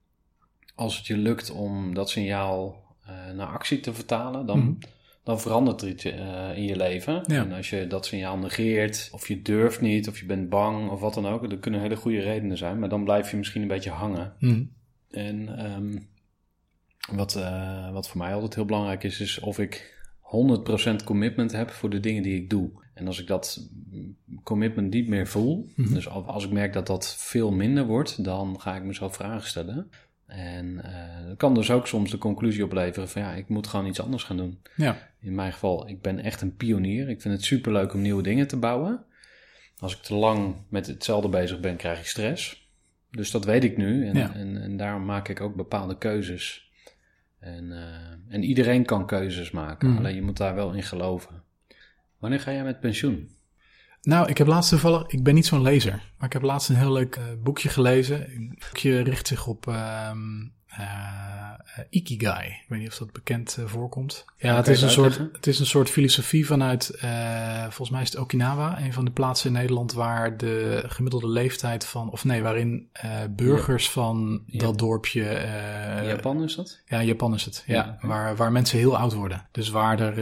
A: als het je lukt om dat signaal uh, naar actie te vertalen, dan... Mm -hmm dan verandert er iets uh, in je leven. En als je dat signaal negeert, of je durft niet, of je bent bang, of wat dan ook, dat kunnen hele goede redenen zijn, maar dan blijf je misschien een beetje hangen. Mm. En um, wat, uh, wat voor mij altijd heel belangrijk is, is of ik 100% commitment heb voor de dingen die ik doe. En als ik dat commitment niet meer voel, mm -hmm. dus als ik merk dat dat veel minder wordt, dan ga ik mezelf vragen stellen. En uh, dat kan dus ook soms de conclusie opleveren van ja, ik moet gewoon iets anders gaan doen. Ja. In mijn geval, ik ben echt een pionier. Ik vind het superleuk om nieuwe dingen te bouwen. Als ik te lang met hetzelfde bezig ben, krijg ik stress. Dus dat weet ik nu en, ja. en, en daarom maak ik ook bepaalde keuzes. En, uh, en iedereen kan keuzes maken, mm. alleen je moet daar wel in geloven. Wanneer ga jij met pensioen?
B: Nou, ik heb laatst toevallig, ik ben niet zo'n lezer, maar ik heb laatst een heel leuk uh, boekje gelezen. Het boekje richt zich op um, uh, Ikigai. Ik weet niet of dat bekend uh, voorkomt. Ja, het is, een soort, het is een soort filosofie vanuit, volgens mij is het Okinawa, een van de plaatsen in Nederland waar de gemiddelde leeftijd van, of nee, waarin burgers ja. van
A: ja.
B: dat dorpje.
A: Japan is dat?
B: Ja, Japan is het. Ja, ja waar, waar mensen heel oud worden. Dus waar er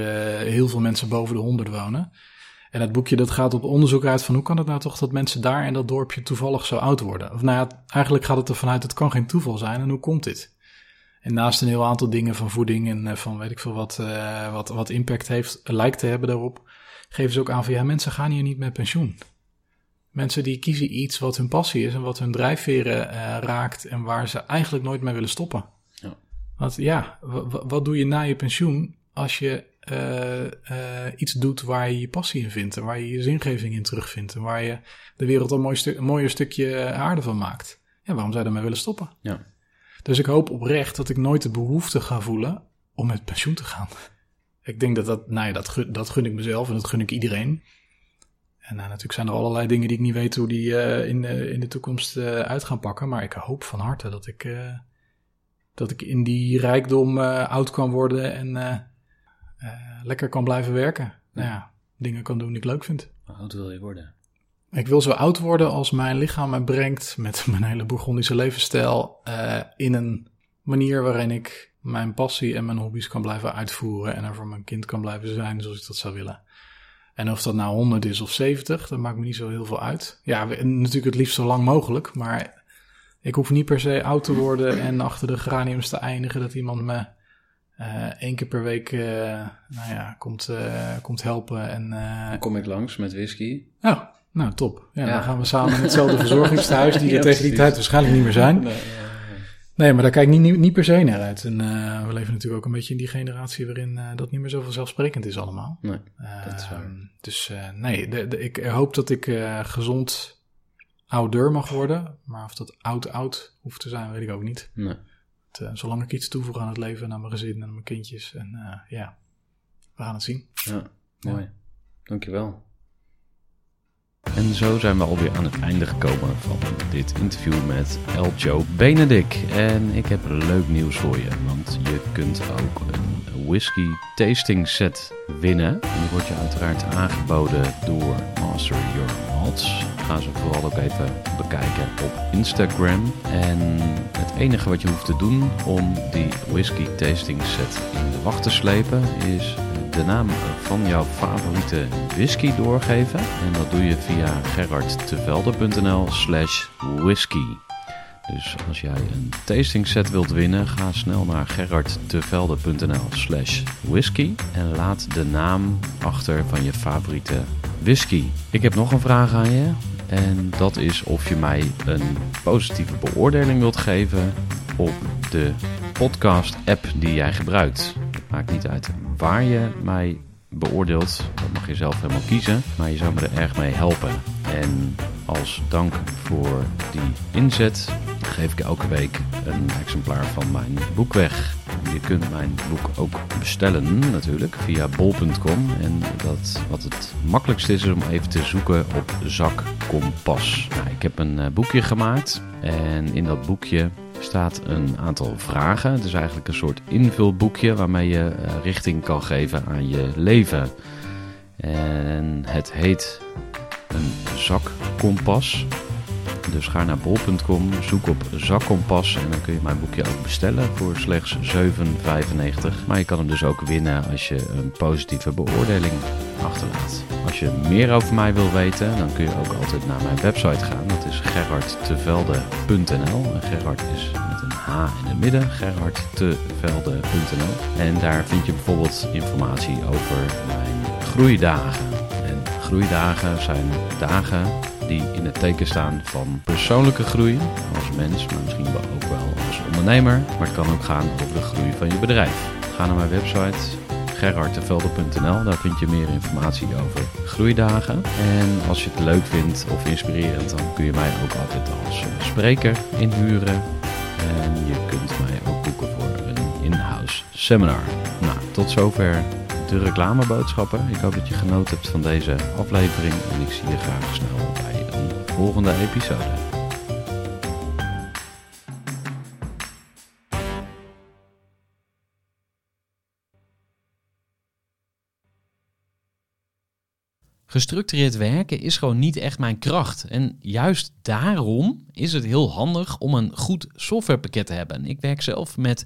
B: heel veel mensen boven de honderd wonen. En het boekje dat gaat op onderzoek uit van hoe kan het nou toch dat mensen daar in dat dorpje toevallig zo oud worden? Of nou ja, eigenlijk gaat het er vanuit, het kan geen toeval zijn en hoe komt dit? En naast een heel aantal dingen van voeding en eh, van weet ik veel wat, eh, wat, wat impact heeft, lijkt te hebben daarop, geven ze ook aan van ja, mensen gaan hier niet met pensioen. Mensen die kiezen iets wat hun passie is en wat hun drijfveren eh, raakt en waar ze eigenlijk nooit mee willen stoppen.
C: Ja.
B: Want ja, wa- wa- wat doe je na je pensioen als je eh, eh, iets doet waar je je passie in vindt en waar je je zingeving in terugvindt en waar je de wereld een, mooi stu- een mooier stukje aarde van maakt? Ja, waarom zou je daarmee willen stoppen?
C: Ja.
B: Dus ik hoop oprecht dat ik nooit de behoefte ga voelen om met pensioen te gaan. Ik denk dat dat, nou ja, dat gun, dat gun ik mezelf en dat gun ik iedereen. En nou, natuurlijk zijn er allerlei dingen die ik niet weet hoe die eh, in, de, in de toekomst eh, uit gaan pakken. Maar ik hoop van harte dat ik, eh, dat ik in die rijkdom eh, oud kan worden en eh, eh, lekker kan blijven werken. Nou ja, dingen kan doen die ik leuk vind.
C: Hoe oud wil je worden?
B: Ik wil zo oud worden als mijn lichaam me brengt met mijn hele Bourgondische levensstijl eh, in een manier waarin ik mijn passie en mijn hobby's kan blijven uitvoeren en er voor mijn kind kan blijven zijn zoals ik dat zou willen. En of dat nou 100 is of 70, dat maakt me niet zo heel veel uit. Ja, natuurlijk het liefst zo lang mogelijk, maar ik hoef niet per se oud te worden en achter de geraniums te eindigen dat iemand me eh één keer per week eh, nou ja, komt, eh, komt helpen en eh,
C: Dan kom ik langs met whisky.
B: Oh, nou top. Ja,
C: Ja.
B: Dan gaan we samen in hetzelfde verzorgingstehuis, die er
C: Ja,
B: tegen die tijd waarschijnlijk niet meer zijn.
C: Nee,
B: Nee, maar daar kijk ik niet, niet, per se naar uit. En eh, we leven natuurlijk ook een beetje in die generatie waarin eh, dat niet meer zo vanzelfsprekend is allemaal.
C: nee. dat is waar.
B: Ehm, Dus eh, nee, de, de- ik hoop dat ik eh, gezond ouder mag worden. Maar of dat oud-oud hoeft te zijn, weet ik ook niet.
C: nee.
B: Het, eh, zolang ik iets toevoeg aan het leven, en aan mijn gezin en aan mijn kindjes. En eh, ja, we gaan het zien.
C: Ja, mooi. Dankjewel.
A: En zo zijn we alweer aan het einde gekomen van dit interview met Elcho Benedict. En ik heb leuk nieuws voor je, want je kunt ook een whisky tasting set winnen. En die wordt je uiteraard aangeboden door Master Your Malts. Ga ze vooral ook even bekijken op Instagram. En het enige wat je hoeft te doen om die whisky tasting set in de wacht te slepen is de naam van jouw favoriete whisky doorgeven. En dat doe je via gerardtevelde.nl slash whisky. Dus als jij een tasting set wilt winnen, ga snel naar gerardtevelde.nl slash whisky. En laat de naam achter van je favoriete whisky. Ik heb nog een vraag aan je. En dat is of je mij een positieve beoordeling wilt geven op de podcast app die jij gebruikt. Het maakt niet uit waar je mij beoordeelt. Dat mag je zelf helemaal kiezen. Maar je zou me er erg mee helpen. En als dank voor die inzet geef ik elke week een exemplaar van mijn boek weg. Je kunt mijn boek ook bestellen natuurlijk via bol.com. En dat, wat het makkelijkste is, is om even te zoeken op Zak Kompas. Nou, ik heb een eh, boekje gemaakt en in dat boekje staat een aantal vragen. Het is eigenlijk een soort invulboekje waarmee je eh, richting kan geven aan je leven. En het heet een zakkompas. Dus ga naar bol.com, zoek op zakkompas en dan kun je mijn boekje ook bestellen voor slechts 7,95. Maar je kan hem dus ook winnen als je een positieve beoordeling achterlaat. Als je meer over mij wil weten, dan kun je ook altijd naar mijn website gaan. Dat is gerardtevelde.nl. En Gerard is met een H in het midden, gerardtevelde.nl. En daar vind je bijvoorbeeld informatie over mijn groeidagen. En groeidagen zijn dagen die in het teken staan van persoonlijke groei als mens, maar misschien ook wel als ondernemer. Maar het kan ook gaan over de groei van je bedrijf. Ga naar mijn website gerardtevelde.nl. Daar vind je meer informatie over groeidagen. En als je het leuk vindt of inspirerend, dan kun je mij ook altijd als spreker inhuren. En je kunt mij ook boeken voor een in-house seminar. Nou, tot zover de reclameboodschappen. Ik hoop dat je genoten hebt van deze aflevering en ik zie je graag snel bij een volgende episode.
D: Gestructureerd werken is gewoon niet echt mijn kracht. En juist daarom is het heel handig om een goed softwarepakket te hebben. Ik werk zelf met